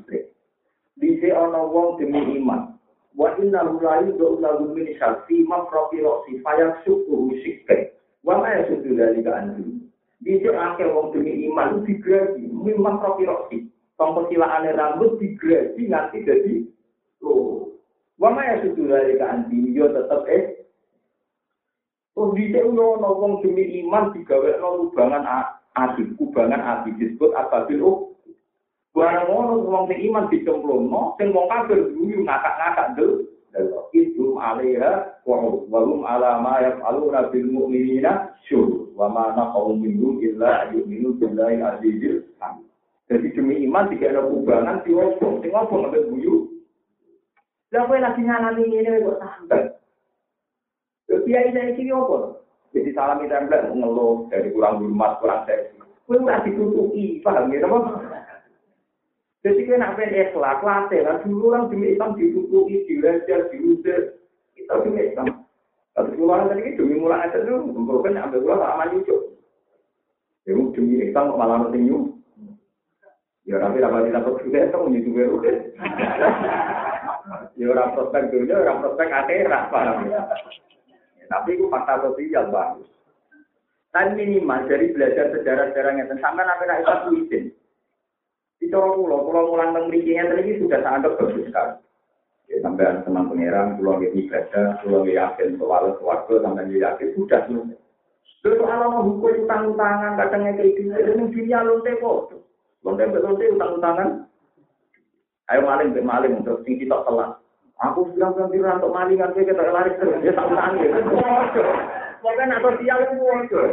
Bisa orang wong demi iman. Wa inna hulayu do lagu min syarfi mafrofi roksi fayak syukur usikke. Wa ma yasudu dari keanju. Bisa akhir wong demi iman digradi. Min mafrofi roksi. Tongko silaane rambut digradi nganti jadi Oh. Wa ma yasudu dari keanju. Yo tetep eh Bisa uno wong demi iman digawe no lubangan ati, kubangan ati disebut ababil oh. Barang ngono wong sing iman dicemplungno, sing wong kafir guyu ngakak-ngakak del. Itu alaiha wa walum ala ma yaf'aluna bil mu'minina syur wa ma naqaw minhum illa yu'minu billahi azizil. Jadi demi iman tiga ada kubangan sing obong ada guyu. Lah kowe lagi nyanani ngene kok santai. Kiai saya kiri apa? Jadi salam kita enggak ngeluh dari kurang hormat, kurang seksi. Kue udah ditutupi, paham ya? Jadi kue nak pengen ikhlas, latih lah. Dulu orang demi Islam ditutupi, dilejar, diusir. Kita demi Islam. Tapi keluaran tadi demi mulai aja tuh, bukan ambil pulang sama nyucuk. Ya demi Islam malah nanti nyucuk. Ya tapi dapat dapat juga itu menyusu baru kan. Ya orang prospek dulu, orang prospek akhirat paham ya. Tapi itu fakta sosial bagus. Tapi minimal dari belajar sejarah-sejarah ngeten sampean apa nek iso izin. Di cara mulang teng mriki ngeten iki sudah sangat bagus sekali. Ya, sampai senang pangeran, pulau ini ibadah, pulau yakin soal suatu, sampai yakin sudah selesai. Terus soal mau hukum utang-utangan, kadangnya kayak gini, ini dunia lonte kok. Lonte lonte utang-utangan. Ayo maling, maling untuk sing kita telat. Aku bilang-bilang bilang untuk malingan, kita lari terus, ya tak ya. Pokoknya nak sosial itu wajar.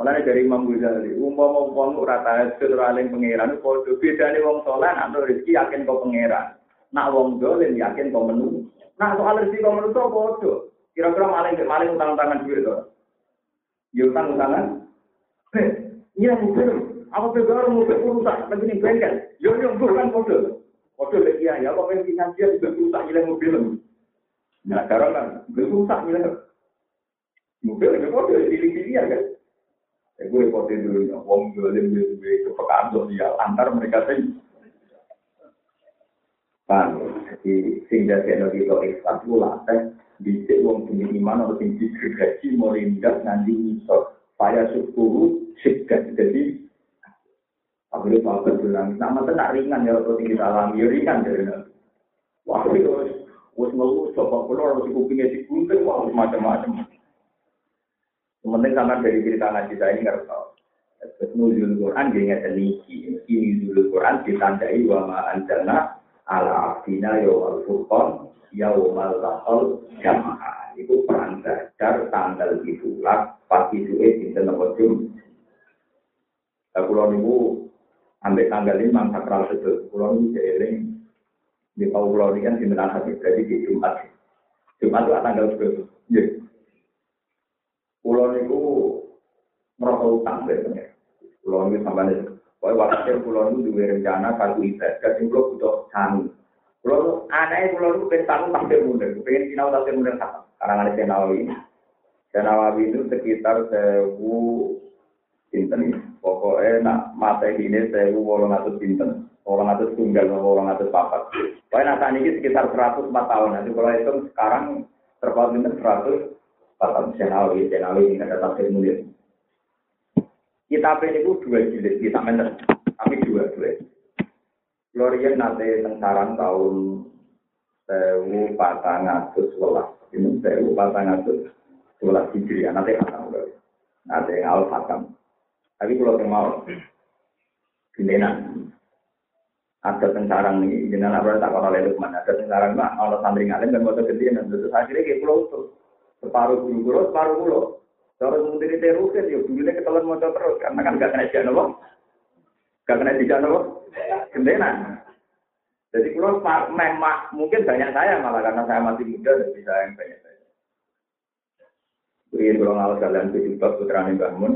Mulane dari Imam Ghazali, umpama wong ora tahajud ora eling pangeran, padha bedane wong saleh nak rezeki yakin kok pangeran. Nak wong dolen yakin kok menu. Nak soal rezeki kok menu to padha. Kira-kira maling maling utang tangan duit to. Ya utang utangan. Eh, iya mobil. Apa pegar mobil rusak lagi ning bengkel. Yo yo bukan padha. Padha lek iya ya kok pengen finansial juga rusak nilai mobil. Nah, sekarang kan rusak nilai. Mobil itu padha pilih-pilih ya kan. Ya, gue repotin dulu, ya. wong dolim itu kepekaan sosial antar mereka sih. Paham? Jadi, sehingga saya itu ikhlas, gue latih, bisa wong punya iman atau tinggi gergaji, melindas, nanti misal. Saya syukur, syukur. Jadi, aku itu apa bilang, nama tenang ringan ya, atau tinggi salam, ya ringan dari nanti. Wah, itu, wes ngeluh, coba keluar, harus kupingnya digunting, wah, macam-macam. Sementing sama dari cerita ngaji saya ini nggak tahu. Terus nuzul Quran dia nggak teliti. Ini nuzul Quran ditandai wa ma anjalna ala abdina yawal furqan yawmal taqal jamaah. Itu perang belajar tanggal itulah pasti itu eh dinten nomor jum. Nah, pulau niku ambil tanggal ini mang sakral sedul. Pulau niku jeeling di tahu pulau ini kan di hati berarti di Jumat. Jumat itu tanggal sepuluh. Pulau niku merasa utang sebenarnya. Pulau ini sampai nih, pokoknya waktu pulau ini dua rencana kalau ibadah, sing pulau butuh sami. Pulau anaknya pulau itu pengen tahun tafsir mundur, pengen sinau tafsir mundur sama. Karena ada Senawi ini. Senawi itu sekitar sewu pinten Pokoknya nak mata ini sewu wolong atus pinten. Wolong atus tunggal, wolong atus papat. Pokoknya nak ini sekitar 104 tahun. Nanti kalau itu sekarang terpaut pinten 100 Bapak Senawi, Senawi ini ada tafsir mulia. Kitab ini itu dua jilid, kita mener, tapi dua dua. Florian nanti tengkaran tahun sewu patang atus sebelas, ini sewu patang atus sebelas hijriah, nanti khatam nanti awal khatam. Tapi kalau mau, gendenan. Ada tengkarang ini, jenengan apa tak kalau leluk mana, ada tengkarang mah, kalau santri ngalim dan mau dan terus akhirnya kayak pulau tuh separuh guru guru, separuh pulau. Kalau mungkin itu rugen, ya dulunya ketelan mau terus, karena kan gak kena jalan apa? Gak kena jalan? Gendena. Jadi kalau memang mungkin banyak saya malah karena saya masih muda dan bisa yang banyak saya. Beri kalau ngawas kalian tujuh putra bangun,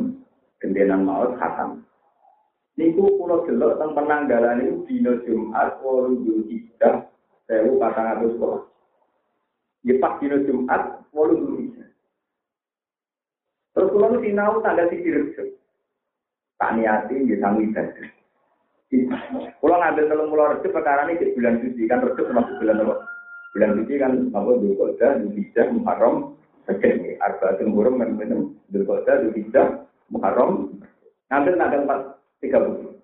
gendenan maut khatam. Niku pulau jelok tentang penanggalan itu dino Jumat, walu Zulhijjah, sewu patang atus sekolah. Ya pas dino Jumat, walu Zulhijjah. Terus kalau sinau tanggal sisi. Tak niati, ya sanggup ibadah. Kalau ngambil telung pulau rejo, perkara ini di bulan suci, kan rejo termasuk bulan apa? Bulan suci kan apa? Dulkoda, Zulhijjah, Muharram, Sejeng. Arba Jumhurum, minum Dulkoda, Zulhijjah, Muharram. Ngambil tanggal 4, 30.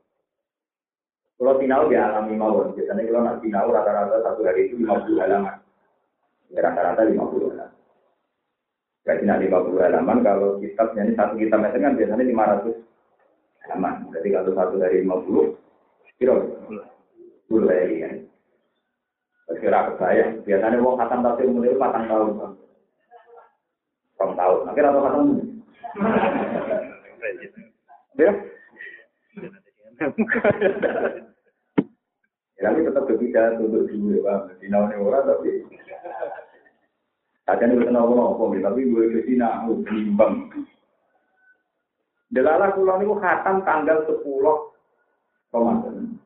Kalau sinau dia alami mawon. Biasanya kalau nak sinau rata-rata satu hari itu 50 halaman. Ya, rata-rata 50 halaman. Jadi nanti 50 halaman, kalau kitabnya ini satu kitab meter kan biasanya 500 halaman. Jadi kalau satu dari 50, kira 10 hari kan. Kira saya, biasanya uang khatam tafsir mulai patang tahun. Patang tahun, akhirnya atau khatam Ya? Ya, tapi tetap berbeda untuk dulu ya, Pak. Di orang tapi Kadang itu kenapa nopo, tapi gue ke sini aku bimbang. Delala pulau ini khatam tanggal sepuluh Ramadan.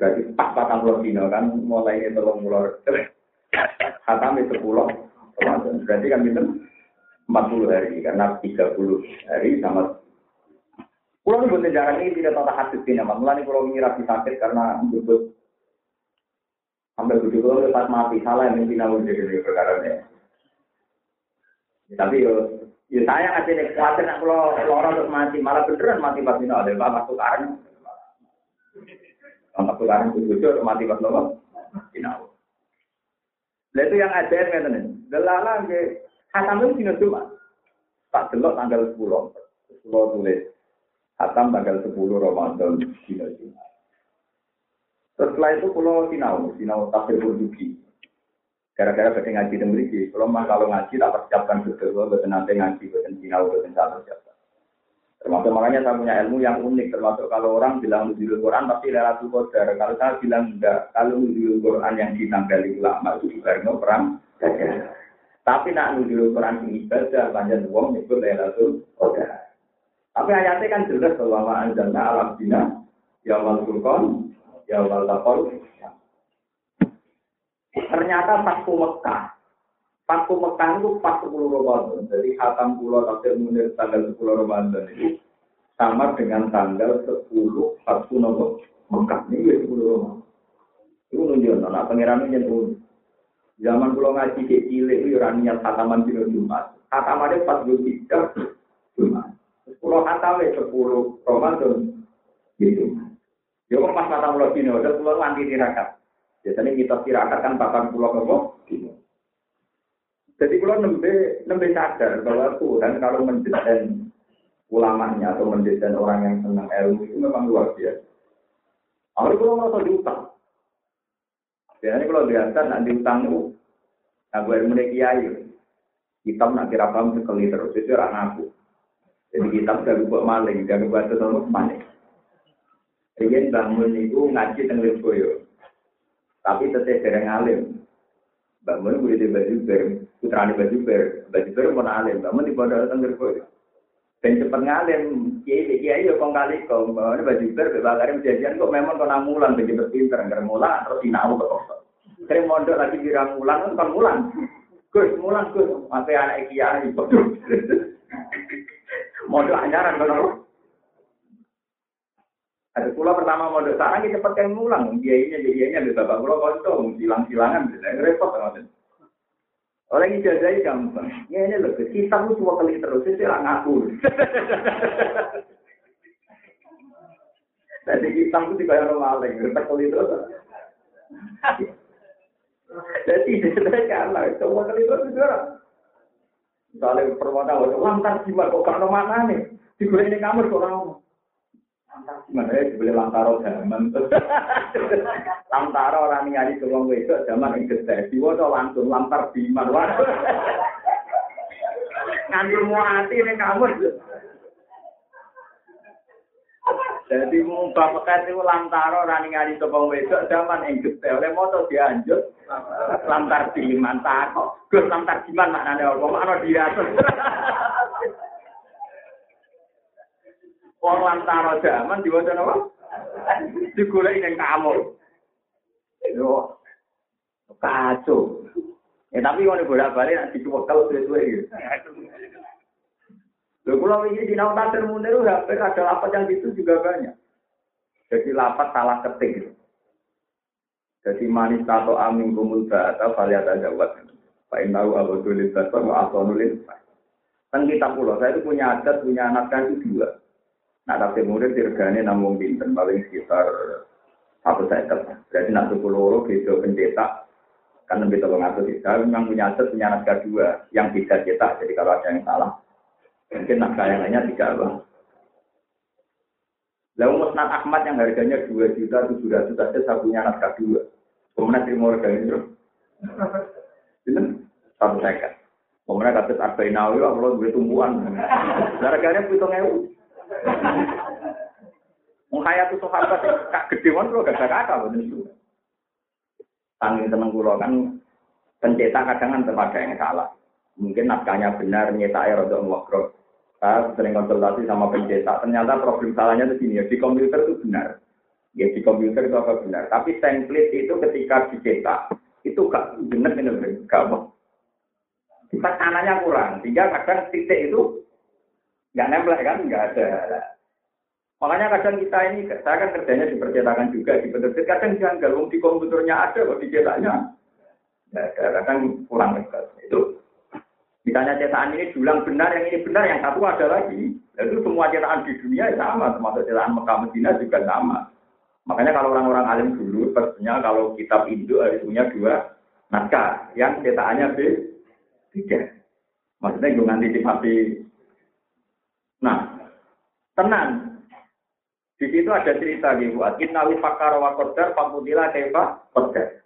Berarti pas patang pulau dino kan, mulai ini tolong mulai. Khatam itu sepuluh Ramadan. Berarti kan itu empat puluh hari, karena tiga puluh hari sama Pulau ini buat jarang ini tidak tahu hadis ini, Mulai pulau ini rapi sakit karena berbut sampai begitu pas mati salah yang minta namun jadi perkara ini. Tapi yo Ya saya ngasih nih khawatir nak kalau orang terus mati malah beneran mati pas ini ada bapak tukaran. Bapak tukaran itu jujur mati pas. Sinau. Lah itu yang ada kan nih. Delala ke hatam itu dino cuma. Tak delok tanggal 10. 10 tulis. Hatam tanggal 10 Ramadan dino cuma. Setelah itu pulau sinau, sinau tafsir Qurtubi. Gara-gara badhe ngaji teng mriki, kalau mah kalau ngaji tak persiapkan betul, betul nanti ngaji, betul sinau, betul tak persiapkan. Termasuk makanya saya punya ilmu yang unik, termasuk kalau orang bilang nuzulul Quran pasti lewat qadar. Kalau saya bilang enggak, kalau nuzulul Quran yang ditanggali ulama itu juga perang Tapi nak nuzulul Quran ini ibadah, banyak uang nyebut Lailatul Qadar. Tapi ayatnya kan jelas bahwa anjalna alam dina, ya wal furqan, ya wal taqol, Ternyata Fatku Mekah. Fatku Mekah itu pas 10 Ramadan. Jadi Hatam Pulau Tafsir Munir tanggal 10 Ramadan itu sama dengan tanggal 10 Fatku Nopo Mekah. Ini ya 10 Ramadan. Itu nunjuk, nah pengiran ini nyentuh. Zaman pulau ngaji ke cilik itu orang niat hataman di Jumat. Hatamannya pas tiga Jumat. Pulau hatamnya 10 Ramadan. Gitu. Ya kok pas kata pulau sini, udah pulau nanti tirakat. Biasanya kita tirakat kan papan pulau apa? Jadi pulau nembe nembe sadar bahwa Tuhan kalau mendesain ulamanya atau mendesain orang yang senang ilmu itu memang luar biasa. Pulau merasa diutang. Biasanya kalau biasa nak diutang itu, nah gue ilmu kiai, kita nak kira paham sekali terus itu orang aku. Jadi kita sudah buat maling, jangan buat terus maling. Ingin bangun itu ngaji tentang Lirboyo. Tapi tetap dereng alim. Bangun gue di baju ber, putra di baju ber, baju ber pun alim. Bangun di pondok tengger gue. Dan cepat ngalim, kiai kiai yo kong kali kong, bangun baju ber, bebakarim jajan kok memang kau namulan bagi berpinter, nggak mulan terus sinau ke kosong. Sering mondok lagi kira mulan kan mulan. Gus mulan gus, masih anak kiai. Mondok anyaran kan ada pulau pertama mau sekarang kita yang ngulang, biayanya biayanya di bapak pulau kosong, silang-silangan, repot kan. Orang ijazah gampang. Ini loh, kita lu cuma (laughs) (laughs) kali terus, itu orang ngaku. Jadi kita itu juga orang maling, kita kali terus. Jadi saya kalah, cuma kali terus itu. Saling permata wajah, oh, lantar jimat kok gak ada mana nih? Di ini kamar kok rauh. Lantar jimat ya, eh, di beli lantar roh zaman. Lantar (laughs) orang yang ada di ruang wajah zaman yang gede. Di wajah langsung lantar jimat wajah. (laughs) Ngantur mau hati ini kamar. Jadi wong bapak itu lantaro rani ningali coba wedok zaman ing gede oleh moto dianjut lantar di mantar kok gus lantar di maknane nane orang mana dia Wong lantaro zaman di apa? nopo ning gula Yo. yang kacau. Eh tapi kalau boleh balik nek cuma suwe-suwe. gitu. Loh, kalau ini di Naut Tasir Munir, hampir ada lapat yang itu juga banyak. Jadi lapat salah ketik. Gitu. Jadi manis atau amin kumul atau valiat ada buat. Pak Inau Abu Tulis Bapak, atau nulis. Kan kita pulau, saya itu punya adat, punya anak kan itu dua. Nah, tapi murid dirgane namun binten paling sekitar satu seket. Berarti nak tuku loro beda pencetak kan lebih tolong ngatur kita memang punya aset punya naskah dua yang bisa cetak. Jadi kalau ada yang salah, mungkin naskah yang lainnya tidak apa. Lalu Musnad Ahmad yang harganya dua juta tujuh ratus saja saya punya naskah dua. Kemudian terima harga itu, itu satu seket. Kemudian kata Arba'in Nawawi, Allah gue tumbuhan. Harganya pitung ewu. Menghayat itu sahabat kak gede kan lo gak kakak bener itu. Tanggung temen kulo kan pencetak kadang kan terpada yang salah. Mungkin naskahnya benar, nyetaknya rada ngokro. Saya sering konsultasi sama pencetak, ternyata problem salahnya itu sini ya, di komputer itu benar. Ya di komputer itu apa benar. Tapi template itu ketika dicetak, itu gak benar ini gak. Kita kanannya kurang, sehingga kadang titik itu nggak nempel kan, nggak ada. Makanya kadang kita ini, saya kan kerjanya di percetakan juga, di penerbit, kadang janggal, di komputernya ada, kok dicetaknya. Ya, kadang kurang. Itu Misalnya cetakan ini dulang benar, yang ini benar, yang satu ada lagi. Itu semua cetakan di dunia sama, termasuk cetakan Mekah Medina juga sama. Makanya kalau orang-orang alim dulu, pastinya kalau kitab Indo harus punya dua naskah, yang cetakannya B, tiga. Maksudnya gue ngantisipasi. Nah, tenang. Di situ ada cerita buat Innawi fakar wa qadar pamudila kaifa qadar.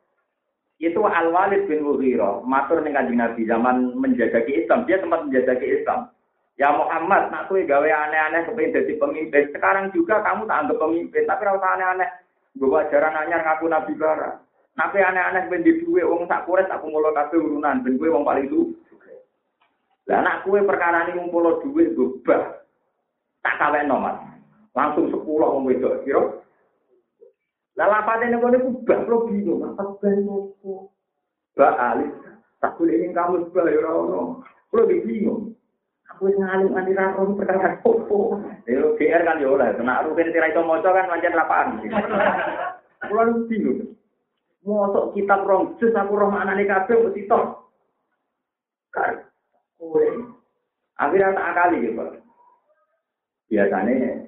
Itu Al Walid bin Mughirah, matur ning Kanjeng Nabi zaman menjajaki Islam, dia sempat menjajaki Islam. Ya Muhammad, nak kowe gawe aneh-aneh kepengin jadi pemimpin. Sekarang juga kamu tak anggap pemimpin, tapi ora usah aneh-aneh. Gue ajaran anyar ngaku Nabi bara. Nabi aneh-aneh ben di duwe wong sak kures aku mulo kabeh urunan ben kowe wong paling itu. Lah anak kue perkara ini ngumpul duit gue bah. Tak kawin nomor. Langsung sepuluh wong wedok kira. Lah lapate nek kene ku bah lo bingung apa ben opo. Ba alis tak boleh ing kamu bah ya ora ono. Kulo bingung. Aku wis ngalim nganti ra ono perkara opo. Ya GR kan yo ora, kena rutin tira itu maca kan pancen lapangan. (laughs) Kulo bingung. Mosok kitab rong jus aku roh maknane kabeh mesti tok. Kan kue. Akhirnya tak akali gitu. Biasanya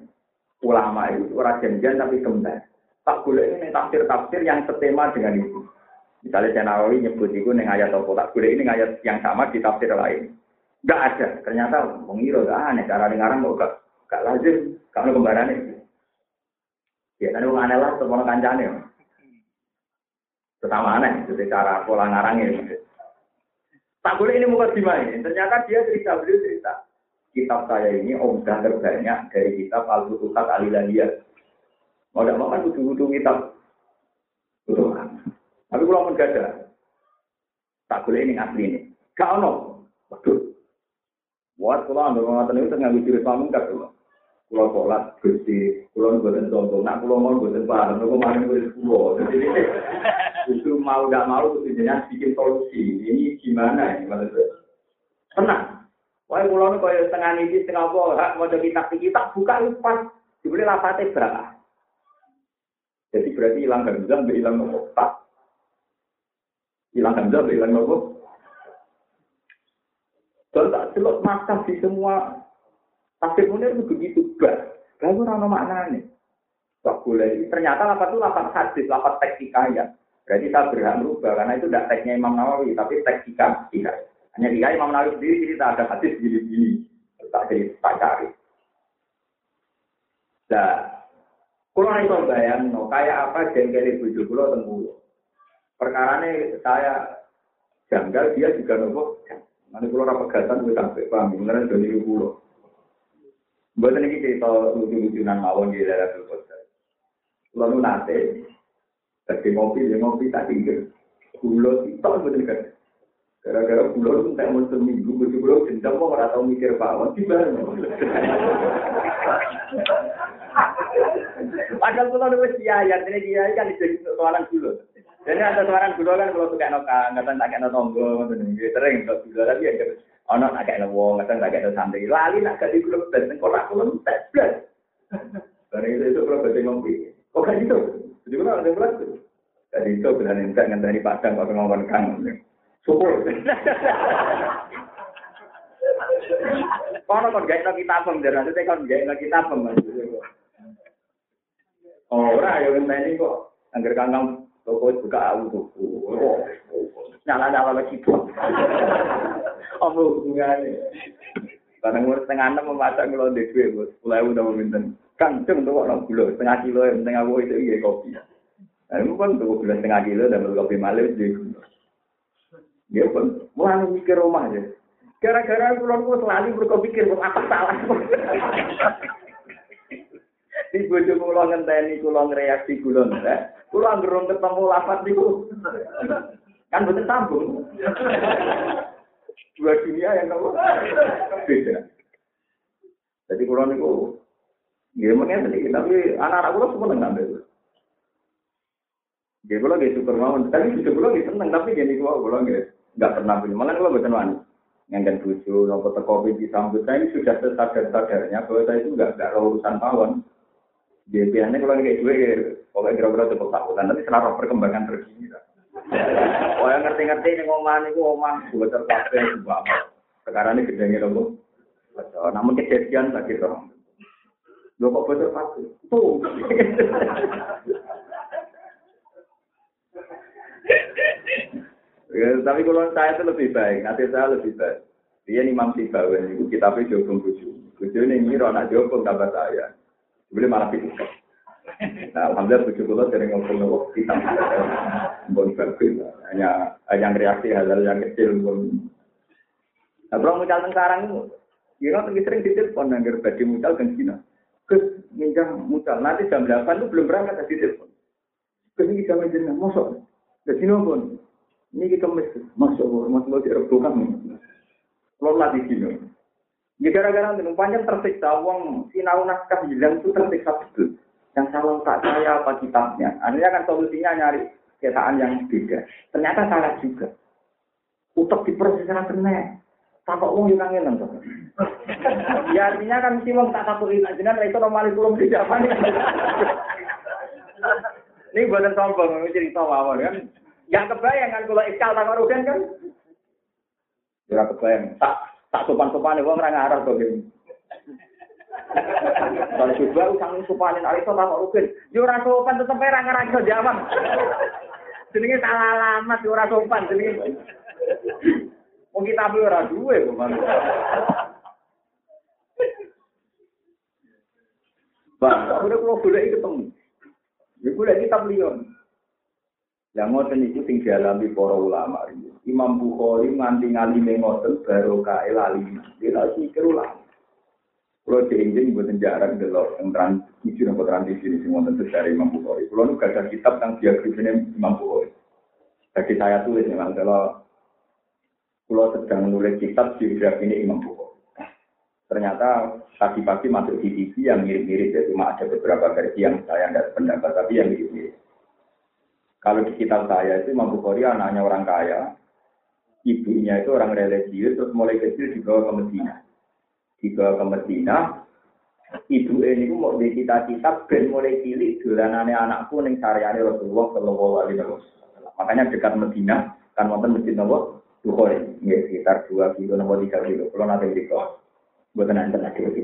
ulama itu orang janjian tapi kembar. Tak boleh ini tafsir-tafsir yang setema dengan itu. Misalnya saya Nawawi nyebut itu dengan ayat apa tak boleh ini ayat yang sama di tafsir lain. Gak ada. Ternyata mengira gak aneh. Cara dengaran kok gak, gak lazim. Kamu kembaran itu. Biasanya orang aneh lah, semua kancane. Pertama aneh, itu cara pola ngarangnya. Tak boleh ini muka dimain. Ternyata dia cerita, beliau cerita. Kitab saya ini omdah terbanyak dari kitab Al-Futuhat Alilahiyah. Mau tidak mau kan kitab. Butuh Tapi kalau pun gak ada. Tak boleh ini asli ini. Gak ono. Waduh. Buat kalau anda mengatakan itu nggak pamung kan dulu. Kalau sholat gusti, kalau buatin contoh, nak kalau mau buatin barang, kalau kemarin buatin. Jadi itu mau tidak mau sebenarnya bikin solusi. Ini gimana ini maksudnya? Tenang. Wah, pulau ini kalau setengah ini, setengah apa, hak mau jadi kitab kitab buka pas dibeli lapatnya berapa? Jadi berarti hilang hamzah, hilang nopo tak. Hilang hamzah, hilang nopo. Dan tak celok makam di semua Tafsir Munir itu begitu bah. Lalu orang maknanya. Tak boleh. Ternyata lapat itu lapat hadis, lapat teks hikayat. Berarti saya berhak merubah karena itu tidak teksnya Imam Nawawi, tapi teks hikayat. Hanya hikayat Imam Nawawi sendiri cerita ada hadis gini-gini. Tak jadi tak cari. Nah, kalau itu bayang, no, kayak apa jengkel ibu kulo tenggulo. Perkara ini saya janggal, dia juga nopo. Nanti kalau rapat gatan, gue sampai paham. Beneran jadi kulo. Buat ini cerita lucu-lucunan mawon di daerah Qadar. Lalu nate, ngopi, ya ngopi tak tinggal. Kulo itu betul kan. Gara-gara itu tak mau seminggu, betul kulo dendam mau nggak tahu mikir apa, tiba. Padahal kulo udah siaya, ini dia kan jadi soalan kulo. Jadi ada suara kulo kan kalau suka noka, nggak tahu tak kayak nonggo, sering kalau kulo tapi ya Ono nak kayak wong, kadang tak kayak santri. Lali nak gak di dan sekolah aku tes blas. Karena itu itu kalau berarti ngopi. Kok gitu? Jadi kalau ada belas tuh. Jadi itu berani enggak dari padang kok ngomong kang. Syukur. Kono kon gawe kita apa ndir nanti kon gawe kita apa Oh, ora yo ngenteni kok. Angger kangkang toko buka aku tuku. Nyala-nyala lagi Apa hubungannya? Barang umur setengah enam memasak kalau di duit, bos. Pulau udah meminta. Kancung tuh orang gula, setengah kilo, yang penting aku itu iya kopi. Nah, itu kan tuh gula setengah kilo dan kopi malam di gula. Dia pun mulai mikir rumah aja. Gara-gara pulau aku selalu berpikir, apa salah? (laughs) Di bojo kula ngenteni kula ngreaksi kula ndak. Kula ngerung ketemu lapat niku. Kan betul sambung. (laughs) Dua dunia yang nopo (laughs) beda. Jadi kula niku nggih mengen iki tapi anak-anak kula semua ngambil. Nggih kula nggih syukur. Tapi syukur kula nggih tapi gini kula kula nggih enggak pernah punya. Malah kula mboten wani. Nganggen bojo nopo teko disambut saya ini sudah tersadar-sadarnya bahwa saya itu enggak enggak urusan pawon. Dia biasanya kalau kayak gue, pokoknya kira-kira cukup takutan, tapi sekarang perkembangan terkini. Oh (laughs) yang ngerti-ngerti ini ngomong ini, ngomong gue terpakai, Sekarang ini gedenya nopo. Namun kejadian lagi dong. Lo kok betul pasti? Tuh. (laughs) ya, tapi kalau saya itu lebih baik, nanti saya lebih baik. Dia Imam Sibawen itu kitabnya Jogong Buju. Buju ini ngira anak Jogong kabar saya. Boleh malah itu. Nah, alhamdulillah buju kula sering ngobrol kita bon bagus. Hanya yang reaksi hal-hal yang kecil pun. Nah, kalau mucal sekarang itu, kira ya, sering ditelepon agar bagi mucal kan Cina. Kes minjam mucal. Nanti jam 8 itu belum berangkat dari telepon. Kes ini jam jenah, masuk. Ke sini pun. Ini kita mesti masuk, masuk mau direbukan. Kalau di sini. Ya gara-gara panjang tersiksa, uang sinau naskah hilang itu tersiksa betul. Yang salah tak saya apa kitabnya. Akhirnya kan solusinya nyari ketaan yang beda. Ternyata salah juga. Utak diproses secara benar. Takut uang yang kangen. Ya artinya kan si uang tak takut itu. Jadi itu normal itu belum di zaman. Ini buatan sombong, ini cerita mawon kan. Yang kebayang kan kalau iskal tak kan. Ya kebayang. Tak tak sopan-sopan wong ora ngarep kok iki. Kalau coba usang sopanin Aristo tak rugen. Yo ora sopan tetep ora ngarep iso jawab. Jenenge salah alamat yo ora sopan jenenge. Wong kita ora duwe kok Bang, udah kalau boleh ketemu. Ya boleh kita beliau. Yang ngoten itu sing dialami para ulama. Imam Bukhari nganti ngalime ngoten barokah lali. Dia pikir ulama. Kalau diinjin buat jarang delok yang transisi nopo transisi ini semua tentu dari Imam Bukhari. Kalau nu gak kitab tentang biografinya Imam Bukhari. Jadi saya tulis memang kalau kalau sedang nulis kitab biografi ini Imam Bukhari. Ternyata pagi-pagi masuk di TV yang mirip-mirip ya cuma ada beberapa versi yang saya tidak pendapat tapi yang mirip-mirip. Kalau di kitab saya itu Imam Bukhari anaknya orang kaya, ibunya itu orang religius, terus mulai kecil dibawa ke Medina. Dibawa ke Medina, ibu ini mau di kita kitab ben mulai cilik dolanane anakku ning saryane Rasulullah Shallallahu alaihi wasallam. Makanya dekat Medina kan wonten masjid nopo Bukhari, nggih sekitar 2 kilo nopo 3 kilo. Kalau nanti di buatan nanti lagi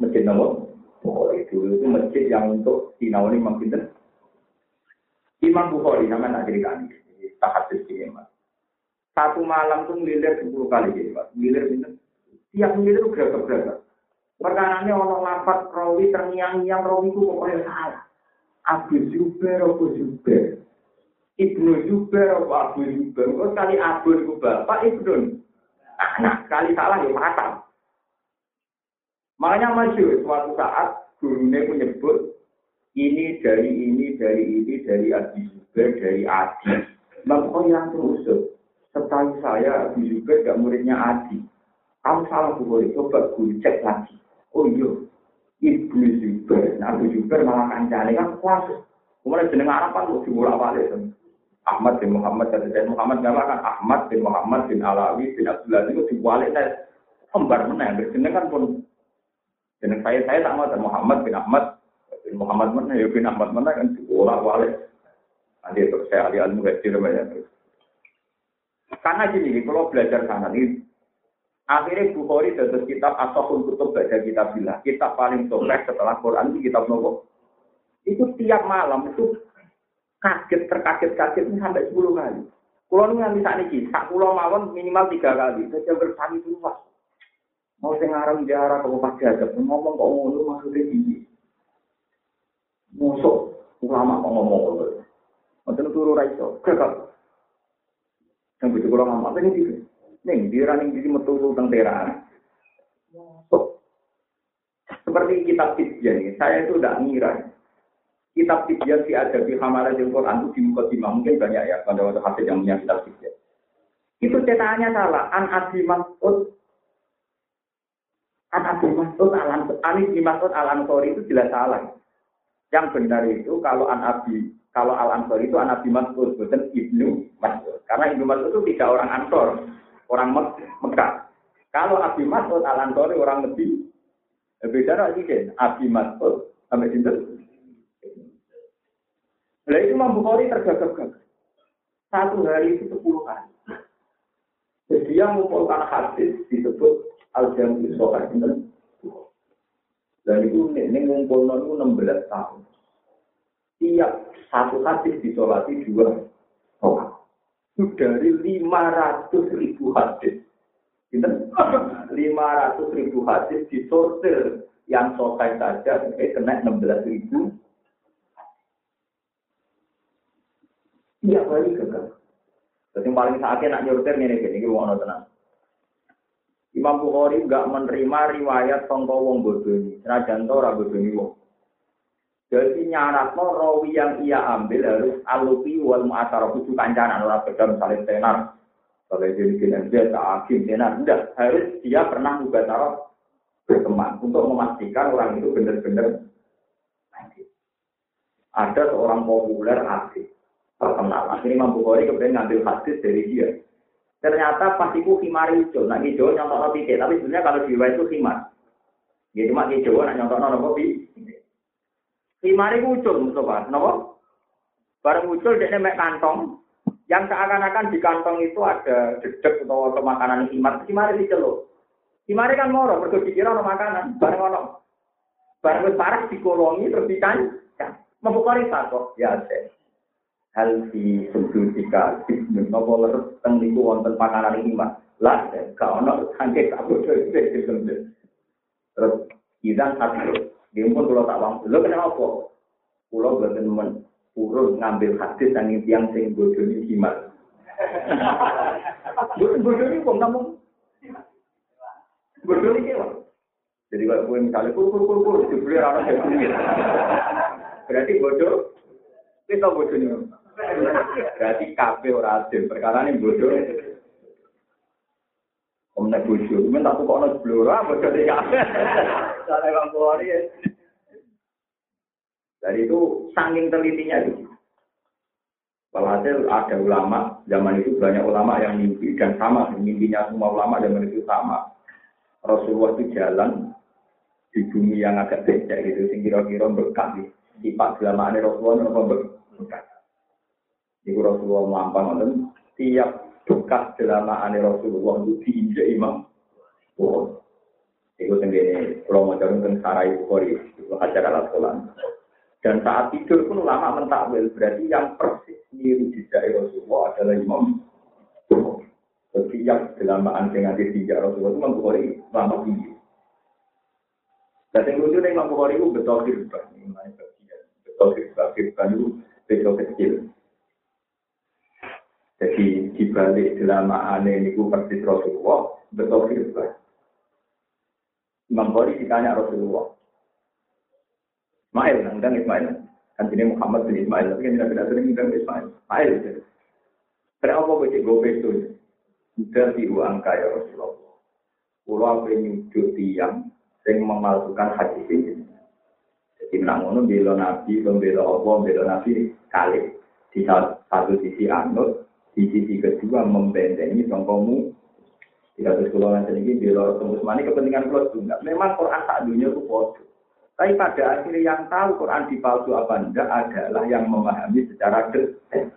Masjid nopo Bukhari dulu itu masjid yang untuk sinau ini mungkin Imam Bukhari nama nak cerita ini, tahadus ini mas. Satu malam tuh miliar sepuluh kali jadi mas, miliar itu. Tiap miliar gerak-gerak. Perkara ini orang lapat rawi terngiang-ngiang rawi itu pokoknya salah. Abu Zubair, Abu Zubair. Ibnu Zubair, Abu Zubair. Kalau sekali Abu itu bapak, dong. Anak, sekali salah ya mata. Makanya masih suatu saat gurunya menyebut ini dari ini, dari ini, dari Abi Zubair, dari Adi. Maka yang terusuk. Setahu saya, Abi Zubair gak muridnya Adi. Kamu salah boleh coba gue cek lagi. Oh iya, Ibnu Zubair, Abu Zubair malah kancane kan kuas. Kemudian jeneng Arab kan dimulai balik. Ahmad bin Muhammad dan Muhammad gak kan Ahmad bin Muhammad bin Alawi bin Abdullah itu dibalik saya kembar mana yang berjeneng kan pun jeneng saya saya tak mau Muhammad bin Ahmad bin Muhammad mana ya bin Ahmad mana kan diulang balik. Nanti itu saya ahli ilmu hadir banyak Karena gini, kalau belajar sana ini, akhirnya Bukhari dapat kitab Asofun Kutub baca kitab bila kitab paling sukses setelah Quran di kitab Nopo. Itu tiap malam itu kaget terkaget-kaget ini sampai 10 kali. Kalau ini yang bisa nih, tak pulau mawon minimal tiga kali. Saya bersami luas. Mau ngarang jarak kalau pasti ada ngomong kok ngono maksudnya gini. Musuh ulama kok ngomong ngono. Mboten turu ra iso. Gagal. Yang begitu kalau ngomong apa ini Ning dia ning di metu teng teran. Seperti kitab Tibyan ini, saya itu tidak ngira. Kitab Tibyan si ada di Hamalah di Quran itu di muka mungkin banyak ya pada waktu hasil yang punya kitab Tibyan. Itu cetakannya salah. An Abi Mas'ud An Abi Mas'ud Al Mas'ud Al Ansori itu jelas salah. Yang benar itu kalau an Abi kalau Al Ansor itu an Abi Mas'ud bukan Ibnu Mas'ud. Karena Ibnu Mas'ud itu tidak orang Ansor, orang Mek Mekah. Kalau Abi Mas'ud Al Ansori orang lebih beda lagi kan Abi Mas'ud sampai itu. Nah itu Imam Bukhari tergagap-gagap. Satu hari itu sepuluh kali. Jadi dia mengumpulkan hadis disebut al-jamu sohar Dan itu ini ngumpul itu 16 tahun. Tiap satu hadis disolati dua orang. Itu dari 500 ribu hadis. Lima ratus ribu hadis disortir yang selesai saja, eh, kena 16 ribu. Iya, balik ke Terus yang paling sakit nak nyortir ini, ini mau tenang. Imam Bukhari enggak menerima riwayat tongko wong bodoh ini. Senajan to ora bodoh ini wong. Jadi nyaratno rawi yang ia ambil harus alupi wal mu'atar kudu kancanan ora beda misalnya tenar. Kalau jadi kena dia tak akim tenar, enggak harus dia pernah juga taruh berteman untuk memastikan orang itu benar-benar ada seorang populer asik terkenal. Akhirnya Imam Bukhari kemudian ngambil hadis dari dia. Ternyata pas itu khimar hijau. Nah hijau nyontok titik, tapi sebenarnya kalau di itu khimar. Ya cuma hijau nak nyontok nopo pi. Khimar itu muncul, Mustafa. Nopo? Barang muncul dia mek kantong. Yang seakan-akan di kantong itu ada dedek atau kemakanan khimar. Khimar itu celuk. Khimar kan moro, mergo dikira ono makanan. Barang ono. Barang parah dikolongi terus dican. Membukari satu. Ya, saya hal di sudut jika nopo leres teng niku wonten panganan ini mas lah gak ono sangke bodoh terus izan satu dia pun kalau tak bang lo kenapa pulau buatan men purun ngambil hadis dan tiang sing himat bodoh ini kok (laughs) namun bodoh ini kewa jadi kalau gue misalnya kur kur kur kur dibeli orang berarti bodoh kita bodoh ini Berarti kabeh ora adil. Perkara ini bodoh. Om nek bodoh, men tak kok ono blora kabeh. Sare Bang Bukhari. Dari itu saking telitinya itu. Walhasil ada ulama, zaman itu banyak ulama yang mimpi dan sama, mimpinya semua ulama zaman itu sama. Rasulullah itu jalan di bumi yang agak becek gitu, sing kira-kira berkah di sifat selama Rasulullah itu. Iku Rasulullah melampang ngoten tiap bekas jelamaane Rasulullah itu diinjak imam. Oh. Iku tenggene kalau mau jalan tentang Sarai Bukhari, itu hajar alat kolan. Dan saat tidur pun ulama mentakwil berarti yang persis niru jejak Rasulullah adalah imam. Setiap jelamaan dengan jejak Rasulullah itu Bukhari lama tinggi. Dan yang lucu nih Bukhari itu betul kirban, betul kirban, kirban itu betul kecil. Jadi di balik selama aneh ini persis Rasulullah, betul firman. Bukhari ditanya Rasulullah. Ismail, undang Ismail. Kan ini Muhammad bin Ismail, tapi kan tidak sering undang Ismail. Ismail. Kenapa gue cek gue itu? Dari uang kaya Rasulullah. Pulau apa nyujuk tiang yang memalsukan hadis ini. Jadi menang bela Nabi, bela Allah, bela Nabi kali. Di satu sisi anut, di sisi kedua membentengi songkomu. Tidak terus kalau nanti ini bila tembus. Mani kepentingan kalau juga? Memang Quran tak dunia itu bodoh. Tapi pada akhirnya yang tahu Quran dipalsu apa enggak adalah yang memahami secara detail.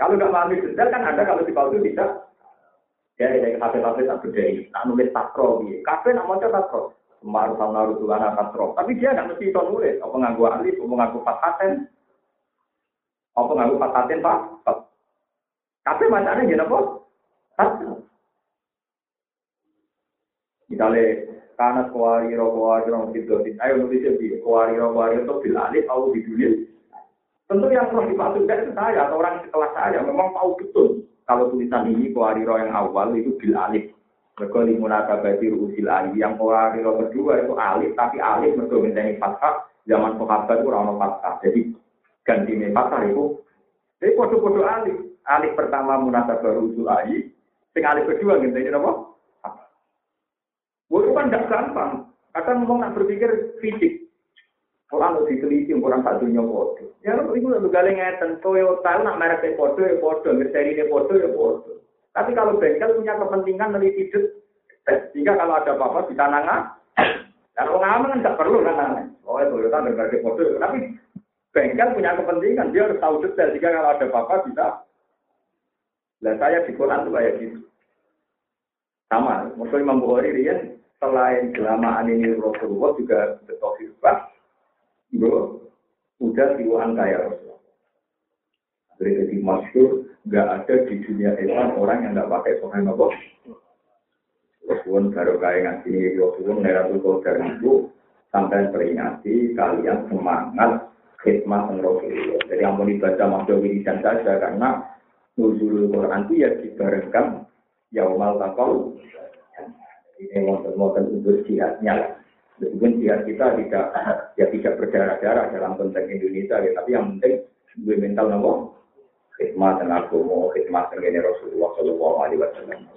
Kalau nggak memahami detail kan ada kalau dipalsu bisa ya dari kafe-kafe tak beda nak nulis takro gitu kafe nak mau takro Kemarin sama Rasulullah takro tapi dia nggak mesti itu nulis. Apa nganggu alif apa nganggu paten apa nganggu paten pak tapi macamnya gini apa? Misalnya, karena kuari roh kuari roh itu, ayo nulisnya di kuari roh kuari itu bilalih, tahu di dunia. Tentu yang perlu dimaksudkan itu saya, atau orang sekelas saya, memang tahu betul. Kalau tulisan ini kuari yang awal itu bilalih. Mereka limunaka bati rusil alif. Yang kuari roh kedua itu alif, tapi alif mereka minta fathah. Zaman sahabat itu orang fathah. Jadi ganti fathah itu. Jadi kode-kode alif alif pertama munasabah usul ayi, sing alif kedua ngenteni apa? Itu kan tidak gampang. Kadang ngomong nak berpikir fisik. Orang harus diteliti, orang satunya bodoh. Ya, itu lebih galeng ngeten. Toyota nak merek bodoh ya bodoh, seri ini bodoh ya bodoh. Tapi kalau bengkel punya kepentingan meneliti sehingga kalau ada apa-apa bisa nangah. Kalau kan nggak perlu kan nangah. Oh, Toyota merek bodoh. Tapi bengkel punya kepentingan, dia harus tahu detail. Jika kalau ada apa-apa bisa Nah saya di Quran itu kayak gitu. Sama, maksudnya Imam Bukhari dia selain kelamaan ini Rasulullah juga betul firqah, bro, udah siwaan kaya Rasulullah. Jadi jadi masyur, nggak ada di dunia Islam orang yang nggak pakai sohain apa. Rasulullah baru kaya ngaji Rasulullah Neratul Qadar itu sampai peringati kalian semangat khidmat Rasulullah. Jadi mau dibaca Mas wiridan saja karena nuzulul Quran itu ya dibarengkan yaumal takau. Ini motor-motor untuk jihadnya. Meskipun jihad kita tidak ya tidak berdarah-darah dalam konteks Indonesia, ya, tapi yang penting gue mental nopo khidmat dan agama, khidmat dengan Rasulullah Shallallahu Alaihi Wasallam.